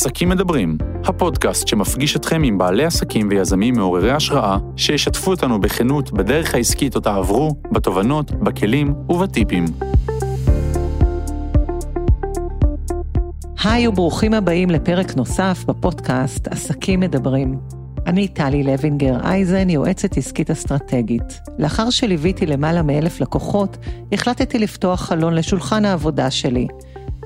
עסקים מדברים, הפודקאסט שמפגיש אתכם עם בעלי עסקים ויזמים מעוררי השראה, שישתפו אותנו בכנות בדרך העסקית אותה עברו, בתובנות, בכלים ובטיפים. היי וברוכים הבאים לפרק נוסף בפודקאסט עסקים מדברים. אני טלי לוינגר אייזן, יועצת עסקית אסטרטגית. לאחר שליוויתי למעלה מאלף לקוחות, החלטתי לפתוח חלון לשולחן העבודה שלי,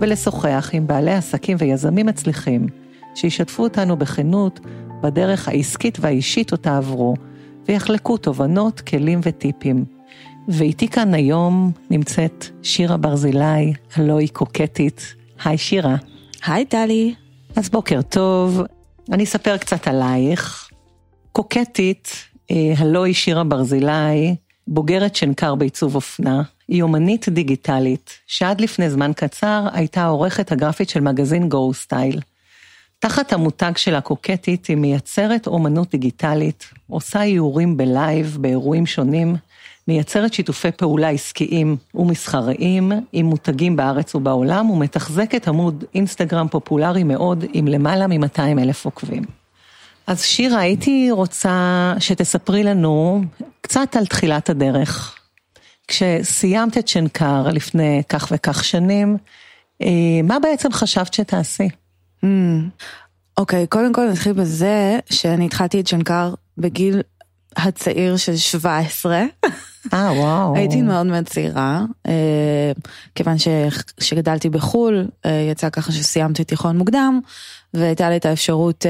ולשוחח עם בעלי עסקים ויזמים מצליחים, שישתפו אותנו בכנות בדרך העסקית והאישית אותה עברו, ויחלקו תובנות, כלים וטיפים. ואיתי כאן היום נמצאת שירה ברזילי, הלא היא קוקטית. היי שירה. היי טלי. אז בוקר טוב, אני אספר קצת עלייך. קוקטית, אה, הלא היא שירה ברזילי, בוגרת שנקר בעיצוב אופנה, היא אומנית דיגיטלית, שעד לפני זמן קצר הייתה העורכת הגרפית של מגזין Go Style. תחת המותג של הקוקטית היא מייצרת אומנות דיגיטלית, עושה איורים בלייב באירועים שונים, מייצרת שיתופי פעולה עסקיים ומסחריים עם מותגים בארץ ובעולם ומתחזקת עמוד אינסטגרם פופולרי מאוד עם למעלה מ-200 אלף עוקבים. אז שירה, הייתי רוצה שתספרי לנו קצת על תחילת הדרך. כשסיימת את שנקר לפני כך וכך שנים, אה, מה בעצם חשבת שתעשי? Hmm. אוקיי, קודם כל נתחיל בזה שאני התחלתי את שנקר בגיל הצעיר של 17. אה, וואו. הייתי מאוד מאוד צעירה, אה, כיוון שגדלתי בחו"ל, אה, יצא ככה שסיימתי תיכון מוקדם, והייתה לי את האפשרות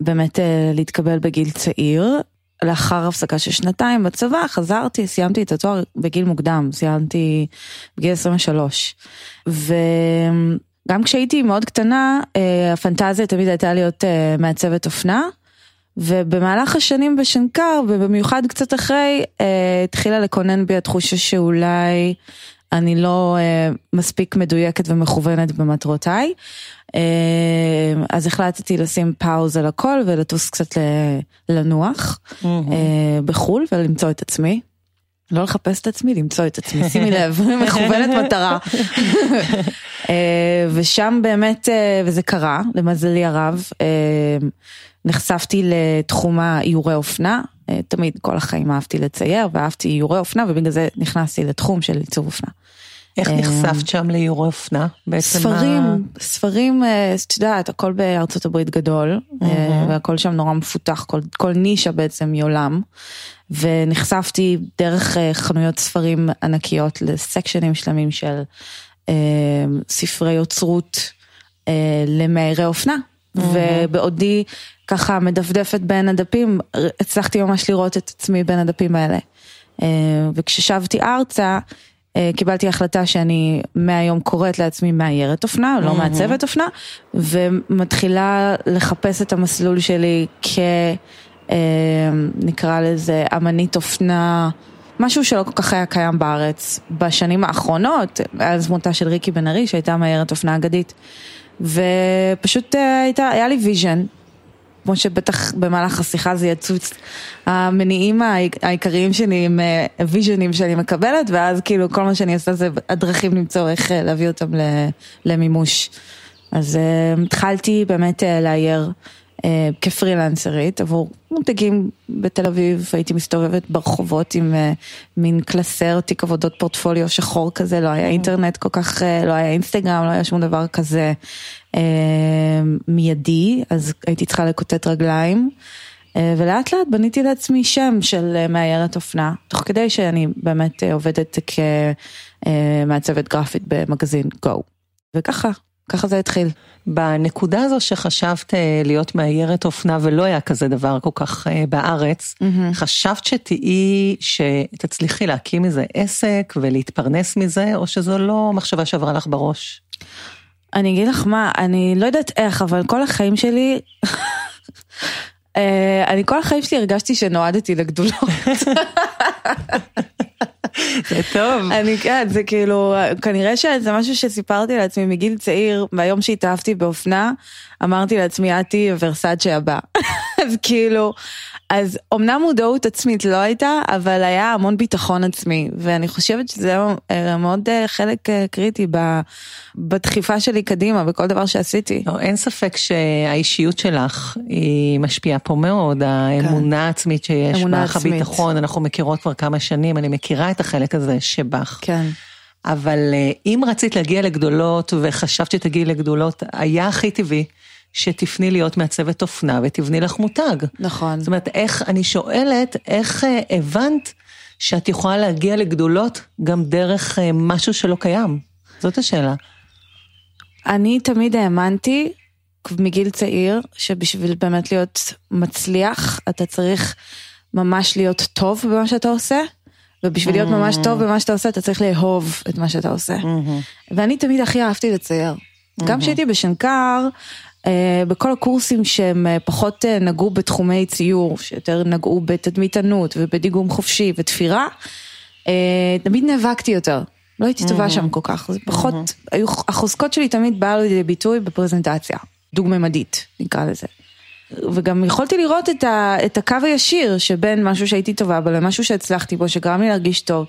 באמת להתקבל בגיל צעיר. לאחר הפסקה של שנתיים בצבא חזרתי, סיימתי את התואר בגיל מוקדם, סיימתי בגיל 23. וגם כשהייתי מאוד קטנה, הפנטזיה תמיד הייתה להיות מעצבת אופנה. ובמהלך השנים בשנקר, ובמיוחד קצת אחרי, אה, התחילה לקונן בי התחושה שאולי אני לא אה, מספיק מדויקת ומכוונת במטרותיי. אה, אז החלטתי לשים פאוז על הכל ולטוס קצת לנוח mm-hmm. בחו"ל ולמצוא את עצמי. לא לחפש את עצמי, למצוא את עצמי, שימי לב, מכוונת מטרה. ושם באמת, וזה קרה, למזלי הרב, נחשפתי לתחום האיורי אופנה, תמיד כל החיים אהבתי לצייר ואהבתי איורי אופנה ובגלל זה נכנסתי לתחום של עיצוב אופנה. איך נחשפת שם לאיורי אופנה? ספרים, ספרים, את יודעת, הכל בארצות הברית גדול, והכל שם נורא מפותח, כל, כל נישה בעצם היא עולם. ונחשפתי דרך חנויות ספרים ענקיות לסקשנים שלמים של ספרי יוצרות למאיירי אופנה. ובעודי ככה מדפדפת בין הדפים, הצלחתי ממש לראות את עצמי בין הדפים האלה. אה, וכששבתי ארצה, אה, קיבלתי החלטה שאני מהיום קוראת לעצמי מאיירת אופנה, לא מעצבת אופנה, ומתחילה לחפש את המסלול שלי כ... אה, נקרא לזה אמנית אופנה, משהו שלא כל כך היה קיים בארץ בשנים האחרונות, מאז מותה של ריקי בן ארי שהייתה מאיירת אופנה אגדית. ופשוט הייתה, היה לי vision כמו שבטח במהלך השיחה זה יצוץ, המניעים העיקריים שלי הם ויז'נים שאני מקבלת, ואז כאילו כל מה שאני עושה זה הדרכים למצוא איך אה, להביא אותם למימוש. אז אה, התחלתי באמת אה, לאייר כפרילנסרית עבור מותגים בתל אביב, הייתי מסתובבת ברחובות עם מין קלסר, תיק עבודות פורטפוליו שחור כזה, לא היה אינטרנט כל כך, לא היה אינסטגרם, לא היה שום דבר כזה. אמ, מיידי, אז הייתי צריכה לקוטט רגליים. אה, ולאט לאט בניתי לעצמי שם של אה, מאיירת אופנה, תוך כדי שאני באמת אה, עובדת כמעצבת גרפית במגזין גו. וככה, ככה זה התחיל. בנקודה הזו שחשבת להיות מאיירת אופנה ולא היה כזה דבר כל כך בארץ, mm-hmm. חשבת שתהיי, שתצליחי להקים איזה עסק ולהתפרנס מזה, או שזו לא מחשבה שעברה לך בראש? אני אגיד לך מה, אני לא יודעת איך, אבל כל החיים שלי, אה, אני כל החיים שלי הרגשתי שנועדתי לגדולות. זה טוב. אני כן, זה כאילו, כנראה שזה משהו שסיפרתי לעצמי מגיל צעיר, מהיום שהתאהבתי באופנה, אמרתי לעצמי, את תהיי ורסאצ'ה הבא. אז כאילו, אז אמנם מודעות עצמית לא הייתה, אבל היה המון ביטחון עצמי, ואני חושבת שזה מאוד אה, חלק אה, קריטי בדחיפה שלי קדימה, בכל דבר שעשיתי. לא, אין ספק שהאישיות שלך היא משפיעה פה מאוד, האמונה העצמית שיש בך, הביטחון, אנחנו מכירות כבר כמה שנים, אני מכירה את החלק הזה שבך. כן. אבל אה, אם רצית להגיע לגדולות וחשבת שתגיעי לגדולות, היה הכי טבעי שתפני להיות מעצבת אופנה ותבני לך מותג. נכון. זאת אומרת, איך, אני שואלת, איך אה, הבנת שאת יכולה להגיע לגדולות גם דרך אה, משהו שלא קיים? זאת השאלה. אני תמיד האמנתי מגיל צעיר, שבשביל באמת להיות מצליח, אתה צריך ממש להיות טוב במה שאתה עושה. ובשביל להיות ממש טוב במה שאתה עושה, אתה צריך לאהוב את מה שאתה עושה. ואני תמיד הכי אהבתי לצייר. גם כשהייתי בשנקר, בכל הקורסים שהם אה, פחות אה, נגעו בתחומי ציור, שיותר נגעו בתדמיתנות ובדיגום חופשי ותפירה, תמיד נאבקתי יותר. לא הייתי טובה שם כל כך, זה פחות, היו, החוזקות שלי תמיד באו לידי ביטוי בפרזנטציה, דוגממדית נקרא לזה. וגם יכולתי לראות את, ה, את הקו הישיר שבין משהו שהייתי טובה בו למשהו שהצלחתי בו, שגרם לי להרגיש טוב,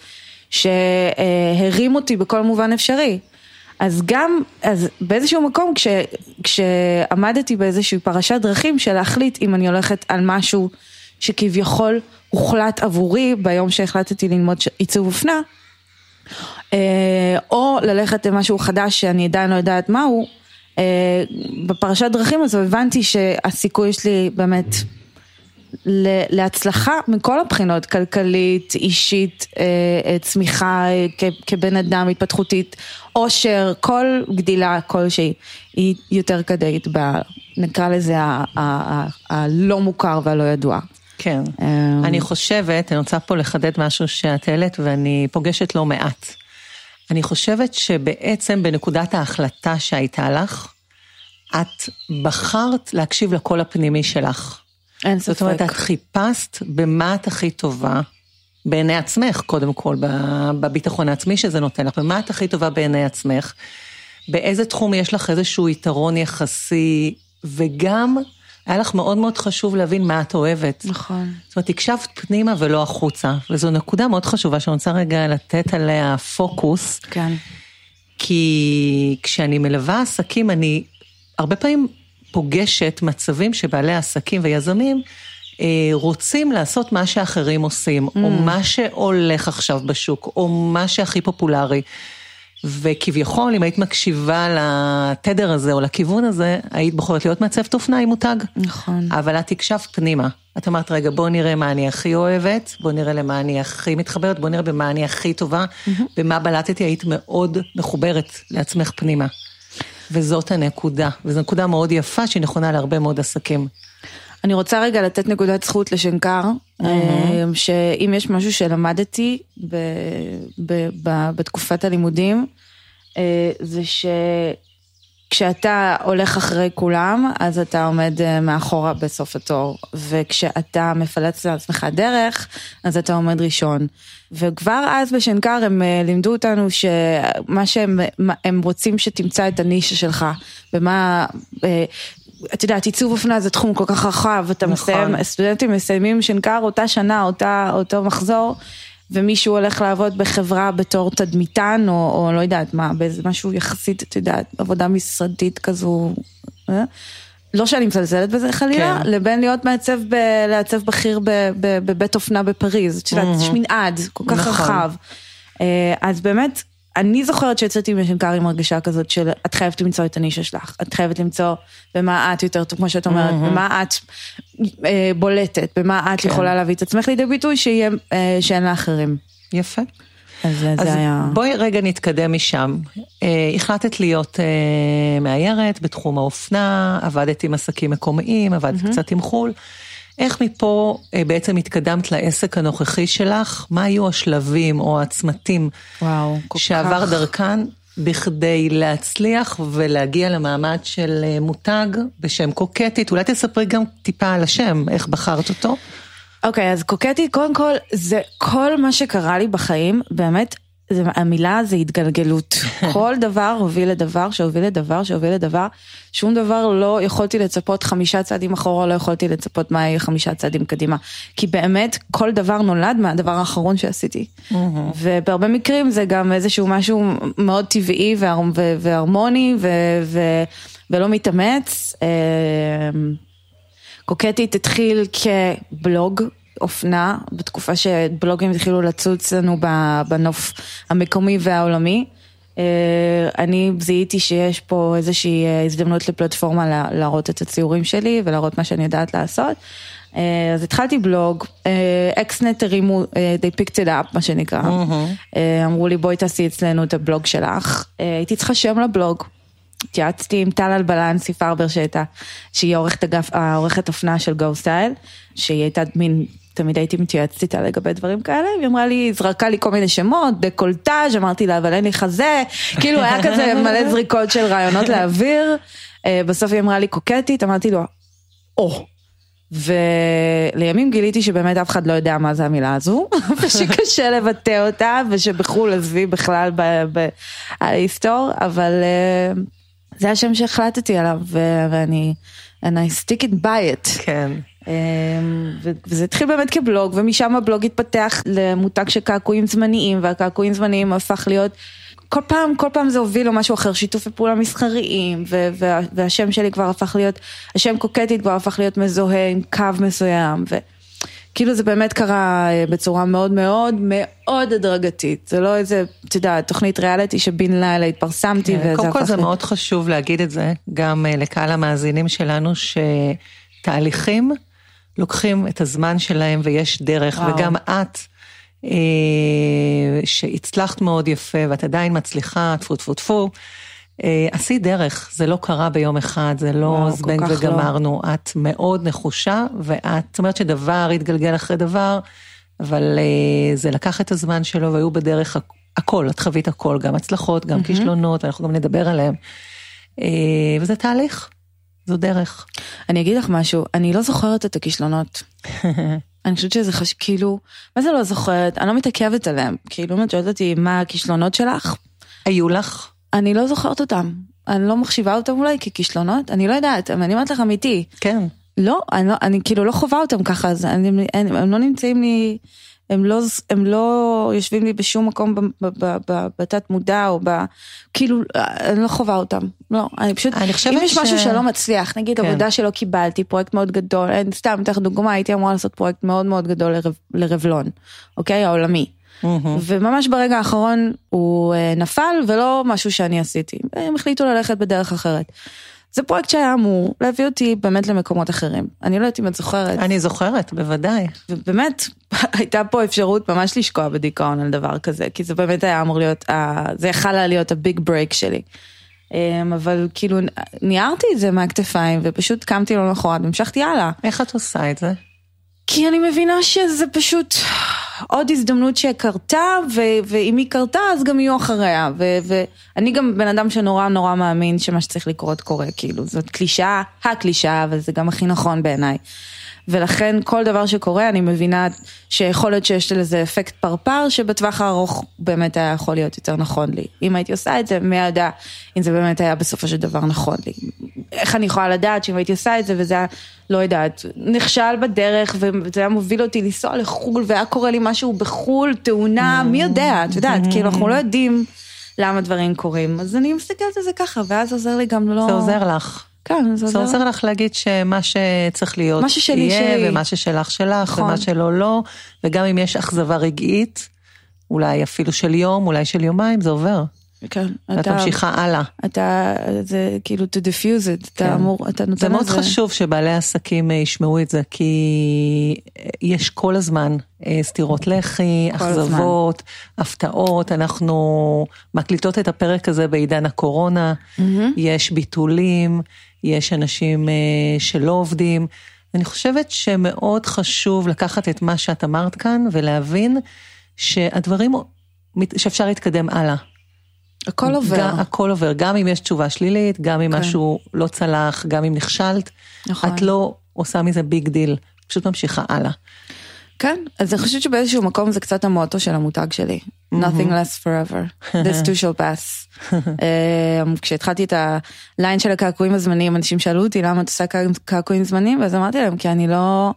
שהרים אותי בכל מובן אפשרי. אז גם, אז באיזשהו מקום כש, כשעמדתי באיזושהי פרשת דרכים של להחליט אם אני הולכת על משהו שכביכול הוחלט עבורי ביום שהחלטתי ללמוד עיצוב אופנה, אה, או ללכת למשהו חדש שאני עדיין לא יודעת מהו, אה, בפרשת דרכים הזו הבנתי שהסיכוי שלי באמת להצלחה מכל הבחינות, כלכלית, אישית, אה, אה, צמיחה כבן אדם, התפתחותית, עושר, כל גדילה כלשהי, היא יותר כדאית ב... נקרא לזה הלא מוכר והלא ידוע. כן, אני חושבת, אני רוצה פה לחדד משהו שאת העלית ואני פוגשת לא מעט. אני חושבת שבעצם בנקודת ההחלטה שהייתה לך, את בחרת להקשיב לקול הפנימי שלך. אין ספק. זאת אומרת, את חיפשת במה את הכי טובה, בעיני עצמך, קודם כל, בביטחון העצמי שזה נותן לך, במה את הכי טובה בעיני עצמך, באיזה תחום יש לך איזשהו יתרון יחסי, וגם היה לך מאוד מאוד חשוב להבין מה את אוהבת. נכון. זאת אומרת, הקשבת פנימה ולא החוצה, וזו נקודה מאוד חשובה שאני רוצה רגע לתת עליה פוקוס. כן. כי כשאני מלווה עסקים, אני הרבה פעמים פוגשת מצבים שבעלי עסקים ויזמים אה, רוצים לעשות מה שאחרים עושים, mm. או מה שהולך עכשיו בשוק, או מה שהכי פופולרי. וכביכול, אם היית מקשיבה לתדר הזה או לכיוון הזה, היית בוחרת להיות מעצבת אופנה עם מותג. נכון. אבל את הקשבת פנימה. את אמרת, רגע, בוא נראה מה אני הכי אוהבת, בוא נראה למה אני הכי מתחברת, בוא נראה במה אני הכי טובה, mm-hmm. במה בלטתי, היית מאוד מחוברת לעצמך פנימה. וזאת הנקודה, וזו נקודה מאוד יפה שהיא נכונה להרבה מאוד עסקים. אני רוצה רגע לתת נקודת זכות לשנקר, mm-hmm. שאם יש משהו שלמדתי ב, ב, ב, בתקופת הלימודים, אה, זה שכשאתה הולך אחרי כולם, אז אתה עומד אה, מאחורה בסוף התור, וכשאתה מפלץ לעצמך דרך, אז אתה עומד ראשון. וכבר אז בשנקר הם לימדו אותנו שמה שהם הם רוצים שתמצא את הנישה שלך, ומה, את יודעת, עיצוב אופנה זה תחום כל כך רחב, אתה נכון. מסיים, סטודנטים מסיימים שנקר אותה שנה, אותה, אותו מחזור, ומישהו הולך לעבוד בחברה בתור תדמיתן, או, או לא יודעת מה, באיזה משהו יחסית, את יודעת, עבודה משרדית כזו. אה? לא שאני מזלזלת בזה חלילה, כן. לבין להיות מעצב, ב, לעצב בכיר בבית אופנה בפריז, את יודעת, mm-hmm. יש מנעד כל כך נכון. רחב. אה, אז באמת, אני זוכרת שיצאתי משנקר עם הרגשה כזאת של את חייבת למצוא את הנישה שלך, את חייבת למצוא במה את יותר טוב, כמו שאת אומרת, mm-hmm. במה את אה, בולטת, במה את כן. יכולה להביא את עצמך לידי ביטוי שיהיה, אה, שאין לאחרים. יפה. אז, אז זה היה... בואי רגע נתקדם משם. אה, החלטת להיות אה, מאיירת בתחום האופנה, עבדת עם עסקים מקומיים, עבדת mm-hmm. קצת עם חו"ל. איך מפה אה, בעצם התקדמת לעסק הנוכחי שלך? מה היו השלבים או הצמתים וואו, שעבר כך... דרכן בכדי להצליח ולהגיע למעמד של אה, מותג בשם קוקטית? אולי תספרי גם טיפה על השם, איך בחרת אותו? אוקיי, okay, אז קוקטית, קודם כל, זה כל מה שקרה לי בחיים, באמת, זה, המילה זה התגלגלות. כל דבר הוביל לדבר שהוביל לדבר שהוביל לדבר. שום דבר לא יכולתי לצפות חמישה צעדים אחורה, לא יכולתי לצפות מה יהיה חמישה צעדים קדימה. כי באמת כל דבר נולד מהדבר האחרון שעשיתי. ובהרבה מקרים זה גם איזשהו משהו מאוד טבעי והר, והרמוני ו, ו, ולא מתאמץ. אה, קוקטית התחיל כבלוג אופנה, בתקופה שבלוגים התחילו לצוץ לנו בנוף המקומי והעולמי. אה, אני זיהיתי שיש פה איזושהי אה, הזדמנות לפלטפורמה להראות את הציורים שלי ולהראות מה שאני יודעת לעשות. אה, אז התחלתי בלוג, אקסנט הרימו, they picked it up מה שנקרא, mm-hmm. אמרו לי בואי תעשי אצלנו את הבלוג שלך, הייתי צריכה שם לבלוג, התייעצתי עם טל אלבלנסי פרבר שהייתה, שהיא עורכת אגף, אופנה של גו סטייל, שהיא הייתה מין תמיד הייתי מתייעצת איתה לגבי דברים כאלה, היא אמרה לי, זרקה לי כל מיני שמות, דקולטאז', אמרתי לה, אבל אין לי חזה, כאילו היה כזה מלא זריקות של רעיונות לאוויר, אה, בסוף היא אמרה לי קוקטית, אמרתי לו, או. ולימים גיליתי שבאמת אף אחד לא יודע מה זה המילה הזו, ושקשה לבטא אותה, ושבחו"ל עזבי בכלל בהיסטור, אבל אה, זה השם שהחלטתי עליו, ואני, and I stick it by it. כן. אמ, וזה התחיל באמת כבלוג, ומשם הבלוג התפתח למותג של קעקועים זמניים, והקעקועים זמניים הפך להיות, כל פעם, כל פעם זה הוביל למשהו אחר, שיתופי פעולה מסחריים, והשם שלי כבר הפך להיות, השם קוקטית כבר הפך להיות מזוהה עם קו מסוים, וכאילו זה באמת קרה אה, בצורה מאוד מאוד מאוד הדרגתית, זה לא איזה, אתה יודע, תוכנית ריאליטי שבן לילה התפרסמתי, כן, וזה הפך... קודם כל זה מאוד חשוב להגיד את זה, גם אה, לקהל המאזינים שלנו, שתהליכים לוקחים את הזמן שלהם ויש דרך, וואו. וגם את, אה, שהצלחת מאוד יפה ואת עדיין מצליחה, טפו טפו טפו, אה, עשית דרך, זה לא קרה ביום אחד, זה לא זבנג לא. וגמרנו, לא. את מאוד נחושה, ואת, זאת אומרת שדבר התגלגל אחרי דבר, אבל אה, זה לקח את הזמן שלו והיו בדרך הכל, את חווית הכל, גם הצלחות, גם mm-hmm. כישלונות, אנחנו גם נדבר עליהם. אה, וזה תהליך. זו דרך. אני אגיד לך משהו, אני לא זוכרת את הכישלונות. אני חושבת שזה חש... כאילו, מה זה לא זוכרת? אני לא מתעכבת עליהם. כאילו, אם את שואלת אותי מה הכישלונות שלך? היו לך? אני לא זוכרת אותם. אני לא מחשיבה אותם אולי ככישלונות, אני לא יודעת, אני אומרת לך אמיתי. כן. לא, אני, לא, אני כאילו לא חווה אותם ככה, אז אני, הם, הם לא נמצאים לי... הם לא, הם לא יושבים לי בשום מקום בתת מודע או ב... כאילו, אני לא חווה אותם. לא, אני פשוט, אני אם יש ש... משהו שלא מצליח, נגיד כן. עבודה שלא קיבלתי, פרויקט מאוד גדול, אין, סתם, אתן לך דוגמה, הייתי אמורה לעשות פרויקט מאוד מאוד גדול לרב, לרבלון, אוקיי? העולמי. Mm-hmm. וממש ברגע האחרון הוא אה, נפל ולא משהו שאני עשיתי, הם החליטו ללכת בדרך אחרת. זה פרויקט שהיה אמור להביא אותי באמת למקומות אחרים. אני לא יודעת אם את זוכרת. אני זוכרת, בוודאי. ובאמת, הייתה פה אפשרות ממש לשקוע בדיכאון על דבר כזה, כי זה באמת היה אמור להיות, זה יכל היה להיות ה big break שלי. אמ, אבל כאילו ניערתי את זה מהכתפיים ופשוט קמתי לא למחרת והמשכתי הלאה. איך את עושה את זה? כי אני מבינה שזה פשוט עוד הזדמנות שקרתה, ו- ואם היא קרתה אז גם יהיו אחריה. ואני גם בן אדם שנורא נורא מאמין שמה שצריך לקרות קורה, כאילו, זאת קלישאה, הקלישאה, אבל זה גם הכי נכון בעיניי. ולכן כל דבר שקורה אני מבינה שיכול להיות שיש לזה אפקט פרפר שבטווח הארוך באמת היה יכול להיות יותר נכון לי. אם הייתי עושה את זה, מי יודע אם זה באמת היה בסופו של דבר נכון לי. איך אני יכולה לדעת שאם הייתי עושה את זה וזה היה, לא יודעת, נכשל בדרך וזה היה מוביל אותי לנסוע לחו"ל והיה קורה לי משהו בחו"ל, תאונה, מי יודע, את יודעת, כאילו אנחנו לא יודעים למה דברים קורים. אז אני מסתכלת על זה ככה, ואז עוזר לי גם לא... זה עוזר לך. כן, זה עוזר. זה עוזר לך להגיד שמה שצריך להיות מה ששלי יהיה, שלי. ומה ששלך שלך, נכון. ומה שלא לא, וגם אם יש אכזבה רגעית, אולי אפילו של יום, אולי של יומיים, זה עובר. כן. ואת ממשיכה הלאה. אתה, זה כאילו to diffuse it, כן. אתה אמור, אתה נותן לזה. זה מאוד חשוב שבעלי עסקים אה, ישמעו את זה, כי אה, יש כל הזמן אה, סטירות לחי, אכזבות, הפתעות, אנחנו מקליטות את הפרק הזה בעידן הקורונה, mm-hmm. יש ביטולים, יש אנשים שלא עובדים. אני חושבת שמאוד חשוב לקחת את מה שאת אמרת כאן ולהבין שהדברים, שאפשר להתקדם הלאה. הכל עובר. גם, הכל עובר, גם אם יש תשובה שלילית, גם אם כן. משהו לא צלח, גם אם נכשלת, נכון. את לא עושה מזה big deal, פשוט ממשיכה הלאה. כן, אז אני חושבת שבאיזשהו מקום זה קצת המוטו של המותג שלי. Nothing lasts forever, this too shall pass. אמ, כשהתחלתי את הליין של הקעקועים הזמניים, אנשים שאלו אותי למה את עושה קעקועים זמניים, ואז אמרתי להם, כי אני לא,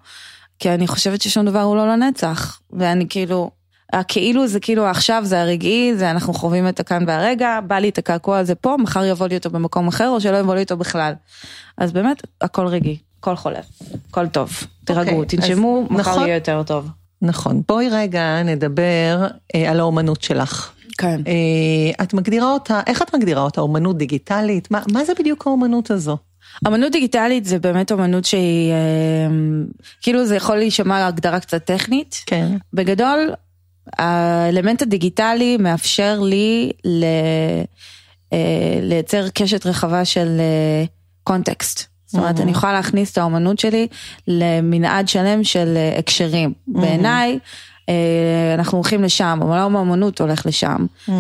כי אני חושבת ששום דבר הוא לא לנצח. ואני כאילו, הכאילו זה כאילו עכשיו זה הרגעי, זה אנחנו חווים את הכאן והרגע, בא לי את הקעקוע הזה פה, מחר יבוא לי אותו במקום אחר, או שלא יבוא לי אותו בכלל. אז באמת, הכל רגעי, הכל חולף, הכל טוב. תירגעו, אוקיי, תנשמו, מחר נכון. יהיה יותר טוב. נכון. בואי רגע נדבר אה, על האומנות שלך. כן. אה, את מגדירה אותה, איך את מגדירה אותה? אומנות דיגיטלית? מה, מה זה בדיוק האומנות הזו? אמנות דיגיטלית זה באמת אמנות שהיא, אה, כאילו זה יכול להישמע הגדרה קצת טכנית. כן. בגדול, האלמנט הדיגיטלי מאפשר לי ל... אה, לייצר קשת רחבה של אה, קונטקסט. זאת אומרת, אני יכולה להכניס את האומנות שלי למנעד שלם של אה, הקשרים. בעיניי, אה, אנחנו הולכים לשם, עולם האומנות הולך לשם. אה,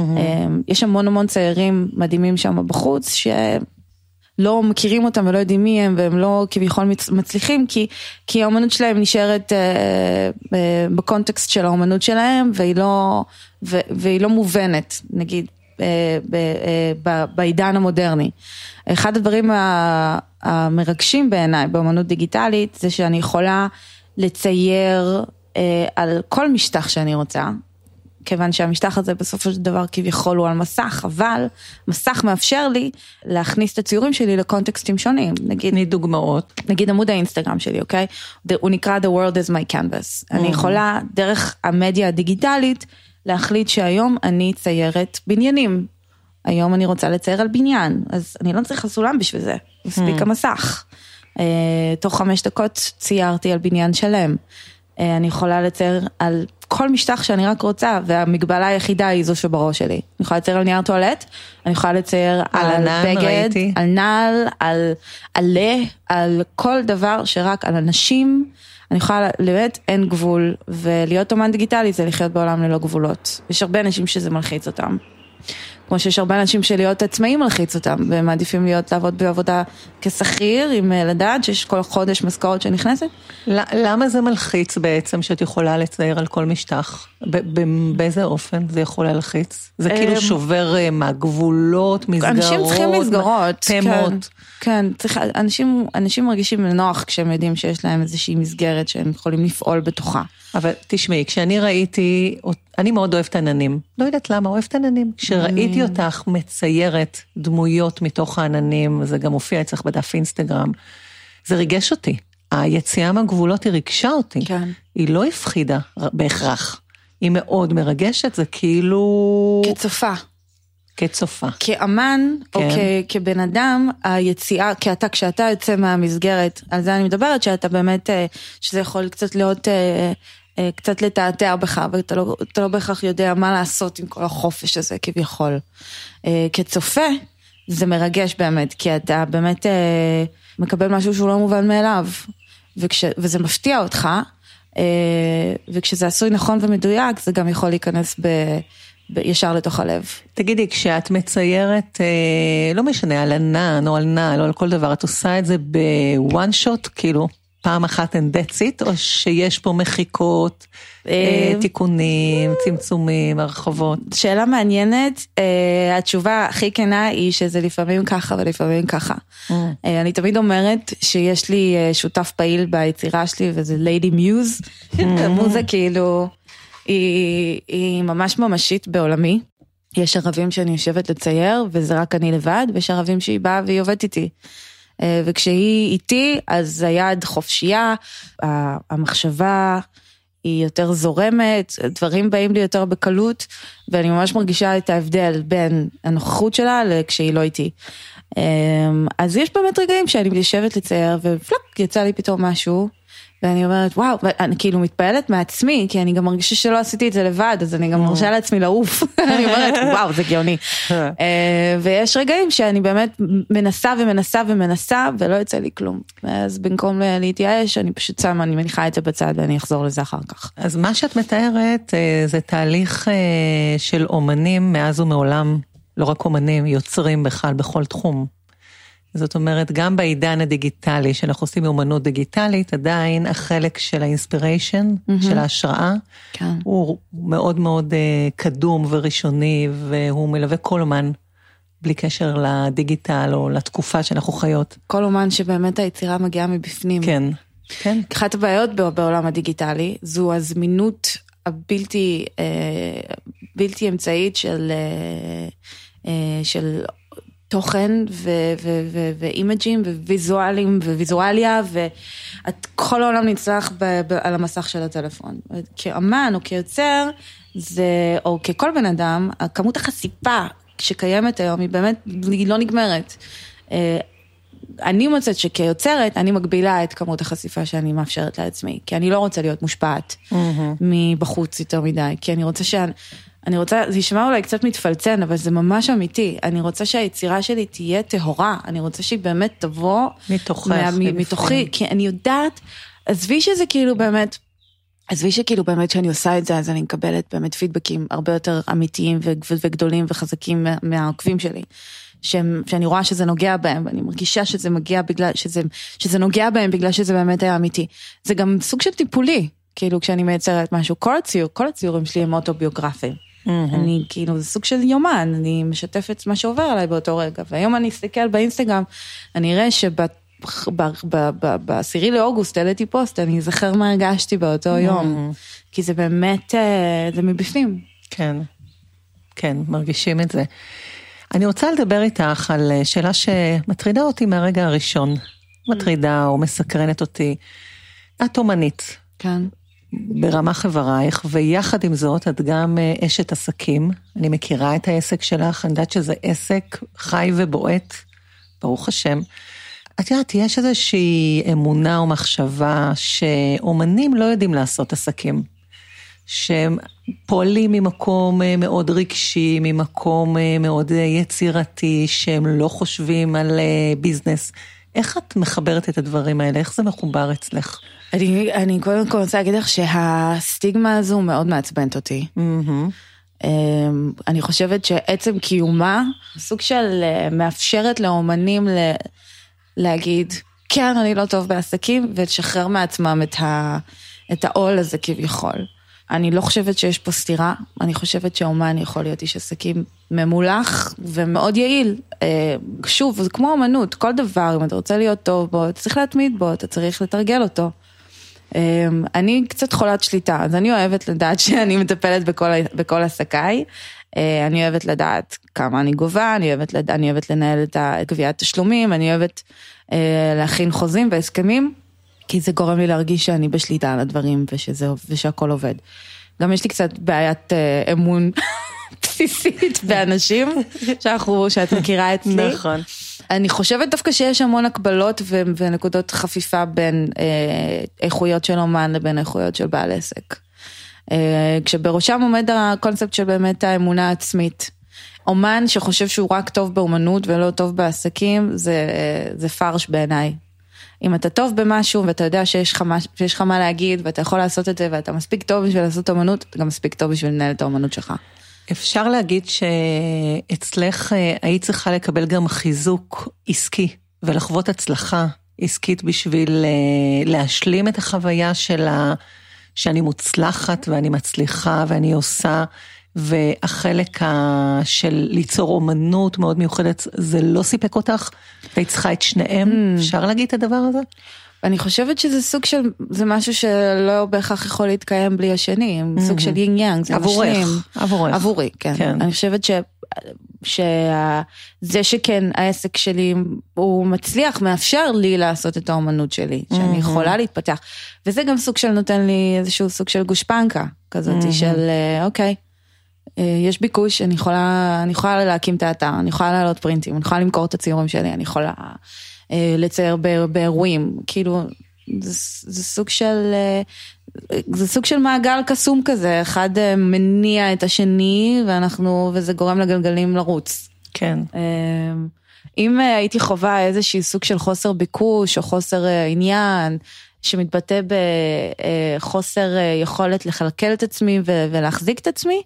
יש המון המון ציירים מדהימים שם בחוץ, ש... לא מכירים אותם ולא יודעים מי הם והם לא כביכול מצ- מצליחים כי, כי האומנות שלהם נשארת אה, אה, בקונטקסט של האומנות שלהם והיא לא, ו, והיא לא מובנת נגיד אה, ב, אה, ב, בעידן המודרני. אחד הדברים המרגשים בעיניי באומנות דיגיטלית זה שאני יכולה לצייר אה, על כל משטח שאני רוצה כיוון שהמשטח הזה בסופו של דבר כביכול הוא על מסך, אבל מסך מאפשר לי להכניס את הציורים שלי לקונטקסטים שונים. נגיד, תני דוגמאות. נגיד עמוד האינסטגרם שלי, אוקיי? הוא נקרא The World is my canvas. אני יכולה דרך המדיה הדיגיטלית להחליט שהיום אני ציירת בניינים. היום אני רוצה לצייר על בניין, אז אני לא צריכה סולם בשביל זה, מספיק המסך. אה, תוך חמש דקות ציירתי על בניין שלם. אה, אני יכולה לצייר על כל משטח שאני רק רוצה, והמגבלה היחידה היא זו שבראש שלי. אני יכולה לצייר על נייר טואלט, אני יכולה לצייר על ענן, בגד. על נעל, על עלה, על כל דבר שרק על אנשים. אני יכולה, באמת אין גבול, ולהיות אומן דיגיטלי זה לחיות בעולם ללא גבולות. יש הרבה אנשים שזה מלחיץ אותם. כמו שיש הרבה אנשים שלהיות עצמאים מלחיץ אותם, והם מעדיפים להיות, לעבוד בעבודה כשכיר, עם אה, לדעת שיש כל חודש משכורת שנכנסת. למה זה מלחיץ בעצם שאת יכולה לצייר על כל משטח? באיזה אופן זה יכול להלחיץ? זה כאילו אמ, שובר אה, מה, גבולות, מסגרות? אנשים צריכים מסגרות. תמות. כן, כן צריך, אנשים, אנשים מרגישים נוח כשהם יודעים שיש להם איזושהי מסגרת שהם יכולים לפעול בתוכה. אבל תשמעי, כשאני ראיתי, אני מאוד אוהבת עננים. לא יודעת למה, אוהבת עננים. כשראיתי אותך מציירת דמויות מתוך העננים, זה גם הופיע אצלך בדף אינסטגרם, זה ריגש אותי. היציאה מהגבולות היא ריגשה אותי. כן. היא לא הפחידה בהכרח. היא מאוד מרגשת, זה כאילו... כצופה. כצופה. כאמן, או כן. כ- כבן אדם, היציאה, כי אתה, כשאתה יוצא מהמסגרת, על זה אני מדברת, שאתה באמת, אה, שזה יכול קצת להיות, אה, קצת לתעתע בך, ואתה לא, לא בהכרח יודע מה לעשות עם כל החופש הזה כביכול. אה, כצופה, זה מרגש באמת, כי אתה באמת אה, מקבל משהו שהוא לא מובן מאליו, וכש, וזה מפתיע אותך, אה, וכשזה עשוי נכון ומדויק, זה גם יכול להיכנס ב, ישר לתוך הלב. תגידי, כשאת מציירת, אה, לא משנה, על ענן או על נעל או על כל דבר, את עושה את זה בוואן שוט, כאילו, פעם אחת and that's it, או שיש פה מחיקות, אה, אה, תיקונים, צמצומים, הרחבות? שאלה מעניינת, אה, התשובה הכי כנה היא שזה לפעמים ככה ולפעמים ככה. אה, אני תמיד אומרת שיש לי שותף פעיל ביצירה שלי וזה ליידי מיוז, המוזה כאילו, היא ממש ממשית בעולמי. יש ערבים שאני יושבת לצייר וזה רק אני לבד, ויש ערבים שהיא באה והיא עובדת איתי. אה, וכשהיא איתי אז היד חופשייה, המחשבה היא יותר זורמת, דברים באים לי יותר בקלות, ואני ממש מרגישה את ההבדל בין הנוכחות שלה לכשהיא לא איתי. אמ, אז יש באמת רגעים שאני יושבת לצייר ופלאק יצא לי פתאום משהו. ואני אומרת וואו, ואני כאילו מתפעלת מעצמי, כי אני גם מרגישה שלא עשיתי את זה לבד, אז אני גם מרשה לעצמי לעוף. אני אומרת וואו, זה גאוני. אה, ויש רגעים שאני באמת מנסה ומנסה ומנסה, ולא יוצא לי כלום. אז במקום להתייאש, אני פשוט שמה, אני מניחה את זה בצד ואני אחזור לזה אחר כך. אז מה שאת מתארת אה, זה תהליך אה, של אומנים מאז ומעולם, לא רק אומנים, יוצרים בכלל בכל תחום. זאת אומרת, גם בעידן הדיגיטלי, שאנחנו עושים אומנות דיגיטלית, עדיין החלק של האינספיריישן, mm-hmm. של ההשראה, כן. הוא מאוד מאוד uh, קדום וראשוני, והוא מלווה כל אומן, בלי קשר לדיגיטל או לתקופה שאנחנו חיות. כל אומן שבאמת היצירה מגיעה מבפנים. כן, כן. אחת הבעיות בעולם הדיגיטלי זו הזמינות הבלתי אה, בלתי אמצעית של, אה, של תוכן ואימג'ים וויזואלים וויזואליה וכל העולם נצטרך על המסך של הטלפון. כאמן או כיוצר, זה, או ככל בן אדם, כמות החשיפה שקיימת היום היא באמת, היא לא נגמרת. אה, אני מוצאת שכיוצרת, אני מגבילה את כמות החשיפה שאני מאפשרת לעצמי, כי אני לא רוצה להיות מושפעת mm-hmm. מבחוץ יותר מדי, כי אני רוצה ש... אני רוצה, זה יישמע אולי קצת מתפלצן, אבל זה ממש אמיתי. אני רוצה שהיצירה שלי תהיה טהורה, אני רוצה שהיא באמת תבוא... מתוכך, מה, מתוכי, כי אני יודעת, עזבי שזה כאילו באמת, עזבי שכאילו באמת כשאני עושה את זה, אז אני מקבלת באמת פידבקים הרבה יותר אמיתיים וגדולים וחזקים מהעוקבים שלי. שהם, שאני רואה שזה נוגע בהם, ואני מרגישה שזה מגיע בגלל, שזה, שזה נוגע בהם בגלל שזה באמת היה אמיתי. זה גם סוג של טיפולי, כאילו כשאני מייצרת משהו, כל הציור, כל הציורים שלי הם אוטוביוגרפיים. Mm-hmm. אני כאילו, זה סוג של יומן, אני משתפת מה שעובר עליי באותו רגע, והיום אני אסתכל באינסטגרם, אני אראה שבת... בעשירי לאוגוסט העליתי פוסט, אני אזכר מה הרגשתי באותו יום, כי זה באמת, אה, זה מבפנים. כן, כן, מרגישים את זה. אני רוצה לדבר איתך על אה, שאלה שמטרידה אותי מהרגע הראשון, מטרידה או מסקרנת אותי. את אומנית. כן. ברמה חברייך, ויחד עם זאת, את גם אה, אשת עסקים. אני מכירה את העסק שלך, אני יודעת שזה עסק חי ובועט, ברוך השם. את יודעת, יש איזושהי אמונה או מחשבה שאומנים לא יודעים לעשות עסקים. שהם פועלים ממקום אה, מאוד רגשי, ממקום אה, מאוד יצירתי, שהם לא חושבים על ביזנס. איך את מחברת את הדברים האלה? איך זה מחובר אצלך? אני, אני קודם כל רוצה להגיד לך שהסטיגמה הזו מאוד מעצבנת אותי. Mm-hmm. אני חושבת שעצם קיומה, סוג של אה, מאפשרת לאומנים ל... להגיד, כן, אני לא טוב בעסקים, ולשחרר מעצמם את, ה... את העול הזה כביכול. אני לא חושבת שיש פה סתירה, אני חושבת שאומן יכול להיות איש עסקים ממולח ומאוד יעיל. אה, שוב, זה כמו אמנות, כל דבר, אם אתה רוצה להיות טוב בו, אתה צריך להתמיד בו, אתה צריך לתרגל אותו. אמ, אני קצת חולת שליטה, אז אני אוהבת לדעת שאני מטפלת בכל, בכל עסקיי. אה, אני אוהבת לדעת כמה אני גובה, אני אוהבת, לד... אני אוהבת לנהל את גביית תשלומים, אני אוהבת אה, להכין חוזים והסכמים, כי זה גורם לי להרגיש שאני בשליטה על הדברים ושזה, ושהכול עובד. גם יש לי קצת בעיית אה, אמון בסיסית באנשים, שאנחנו, שאת מכירה אצלי. נכון. אני חושבת דווקא שיש המון הקבלות ונקודות חפיפה בין אה, איכויות של אומן לבין איכויות של בעל עסק. אה, כשבראשם עומד הקונספט של באמת האמונה העצמית. אומן שחושב שהוא רק טוב באומנות ולא טוב בעסקים, זה, זה פרש בעיניי. אם אתה טוב במשהו ואתה יודע שיש לך, שיש לך מה להגיד ואתה יכול לעשות את זה ואתה מספיק טוב בשביל לעשות אומנות, אתה גם מספיק טוב בשביל לנהל את האומנות שלך. אפשר להגיד שאצלך אה, היית צריכה לקבל גם חיזוק עסקי ולחוות הצלחה עסקית בשביל אה, להשלים את החוויה של ה... שאני מוצלחת ואני מצליחה ואני עושה, והחלק ה... של ליצור אומנות מאוד מיוחדת, זה לא סיפק אותך? היית צריכה את שניהם? Mm. אפשר להגיד את הדבר הזה? אני חושבת שזה סוג של, זה משהו שלא בהכרח יכול להתקיים בלי השני, mm-hmm. סוג של יינג יאנג, זה משלים. עבורך. עבורי, כן. כן. אני חושבת ש... שזה שכן העסק שלי הוא מצליח, מאפשר לי לעשות את האומנות שלי, שאני mm-hmm. יכולה להתפתח. וזה גם סוג של נותן לי איזשהו סוג של גושפנקה כזאת mm-hmm. של אה, אוקיי, אה, יש ביקוש, אני יכולה, אני יכולה להקים את האתר, אני יכולה לעלות פרינטים, אני יכולה למכור את הציורים שלי, אני יכולה לצייר באירועים, כאילו, זה, זה סוג של, אה, זה סוג של מעגל קסום כזה, אחד אה, מניע את השני ואנחנו, וזה גורם לגלגלים לרוץ. כן. אם הייתי חווה איזשהי סוג של חוסר ביקוש או חוסר עניין, שמתבטא בחוסר יכולת לכלכל את עצמי ולהחזיק את עצמי,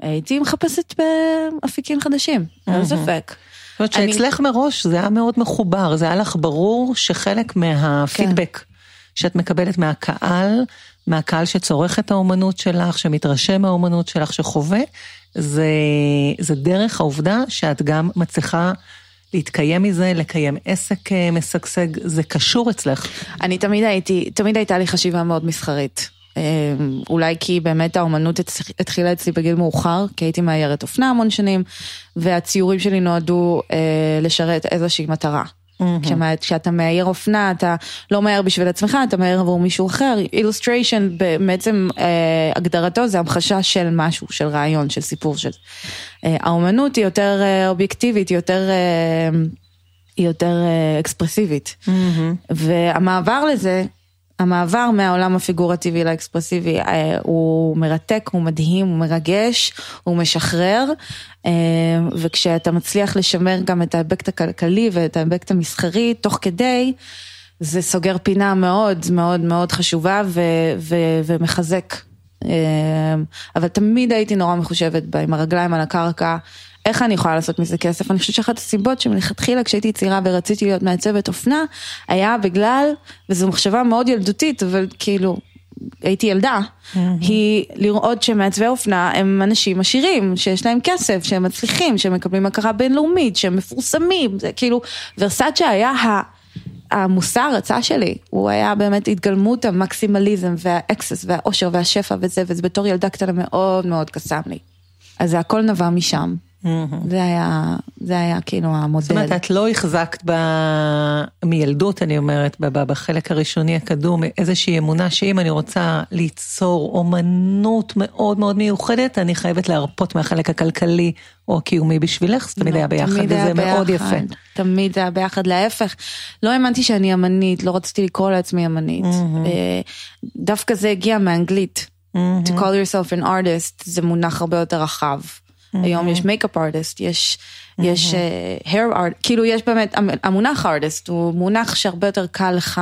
הייתי מחפשת באפיקים חדשים, אין ספק. אומרת שאצלך מראש זה היה מאוד מחובר, זה היה לך ברור שחלק מהפידבק כן. שאת מקבלת מהקהל, מהקהל שצורך את האומנות שלך, שמתרשם מהאומנות שלך, שחווה, זה, זה דרך העובדה שאת גם מצליחה להתקיים מזה, לקיים עסק אה, משגשג, זה קשור אצלך. אני תמיד הייתי, תמיד הייתה לי חשיבה מאוד מסחרית. אה, אולי כי באמת האומנות התחילה אצלי בגיל מאוחר, כי הייתי מאיירת אופנה המון שנים, והציורים שלי נועדו אה, לשרת איזושהי מטרה. Mm-hmm. כשאתה מאייר אופנה, אתה לא מאייר בשביל עצמך, אתה מאייר עבור מישהו אחר. אילוסטריישן בעצם אה, הגדרתו זה המחשה של משהו, של רעיון, של סיפור. של... אה, האומנות היא יותר אה, אובייקטיבית, היא יותר... אה, היא יותר אה, אקספרסיבית. Mm-hmm. והמעבר לזה, המעבר מהעולם הפיגורטיבי לאקספרסיבי אה, הוא מרתק, הוא מדהים, הוא מרגש, הוא משחרר, אה, וכשאתה מצליח לשמר גם את האבקט הכלכלי ואת האבקט המסחרי תוך כדי, זה סוגר פינה מאוד מאוד מאוד חשובה ו- ו- ומחזק. אה, אבל תמיד הייתי נורא מחושבת בה, עם הרגליים על הקרקע. איך אני יכולה לעשות מזה כסף? אני חושבת שאחת הסיבות שמלכתחילה כשהייתי צעירה ורציתי להיות מעצבת אופנה, היה בגלל, וזו מחשבה מאוד ילדותית, אבל כאילו, הייתי ילדה, mm-hmm. היא לראות שמעצבי אופנה הם אנשים עשירים, שיש להם כסף, שהם מצליחים, שהם מקבלים הכרה בינלאומית, שהם מפורסמים, זה כאילו, ורסאצ'ה היה ה... המוסר הרצה שלי, הוא היה באמת התגלמות המקסימליזם והאקסס והאושר והשפע וזה, וזה בתור ילדה קטנה מאוד מאוד קסם לי. אז זה הכל נבע משם. זה היה, זה היה כאילו המודל. זאת אומרת, את לא החזקת ב... מילדות, אני אומרת, בחלק הראשוני הקדום, איזושהי אמונה שאם אני רוצה ליצור אומנות מאוד מאוד מיוחדת, אני חייבת להרפות מהחלק הכלכלי או הקיומי בשבילך, זה תמיד לא, היה ביחד, וזה מאוד. יפה. תמיד זה היה ביחד, להפך. לא האמנתי שאני אמנית, לא רציתי לקרוא לעצמי אמנית. אה, דווקא זה הגיע מאנגלית. To call yourself an artist זה מונח הרבה יותר רחב. Mm-hmm. היום יש makeup artist, יש, mm-hmm. יש uh, hair art, כאילו יש באמת, המונח artist הוא מונח שהרבה יותר קל לך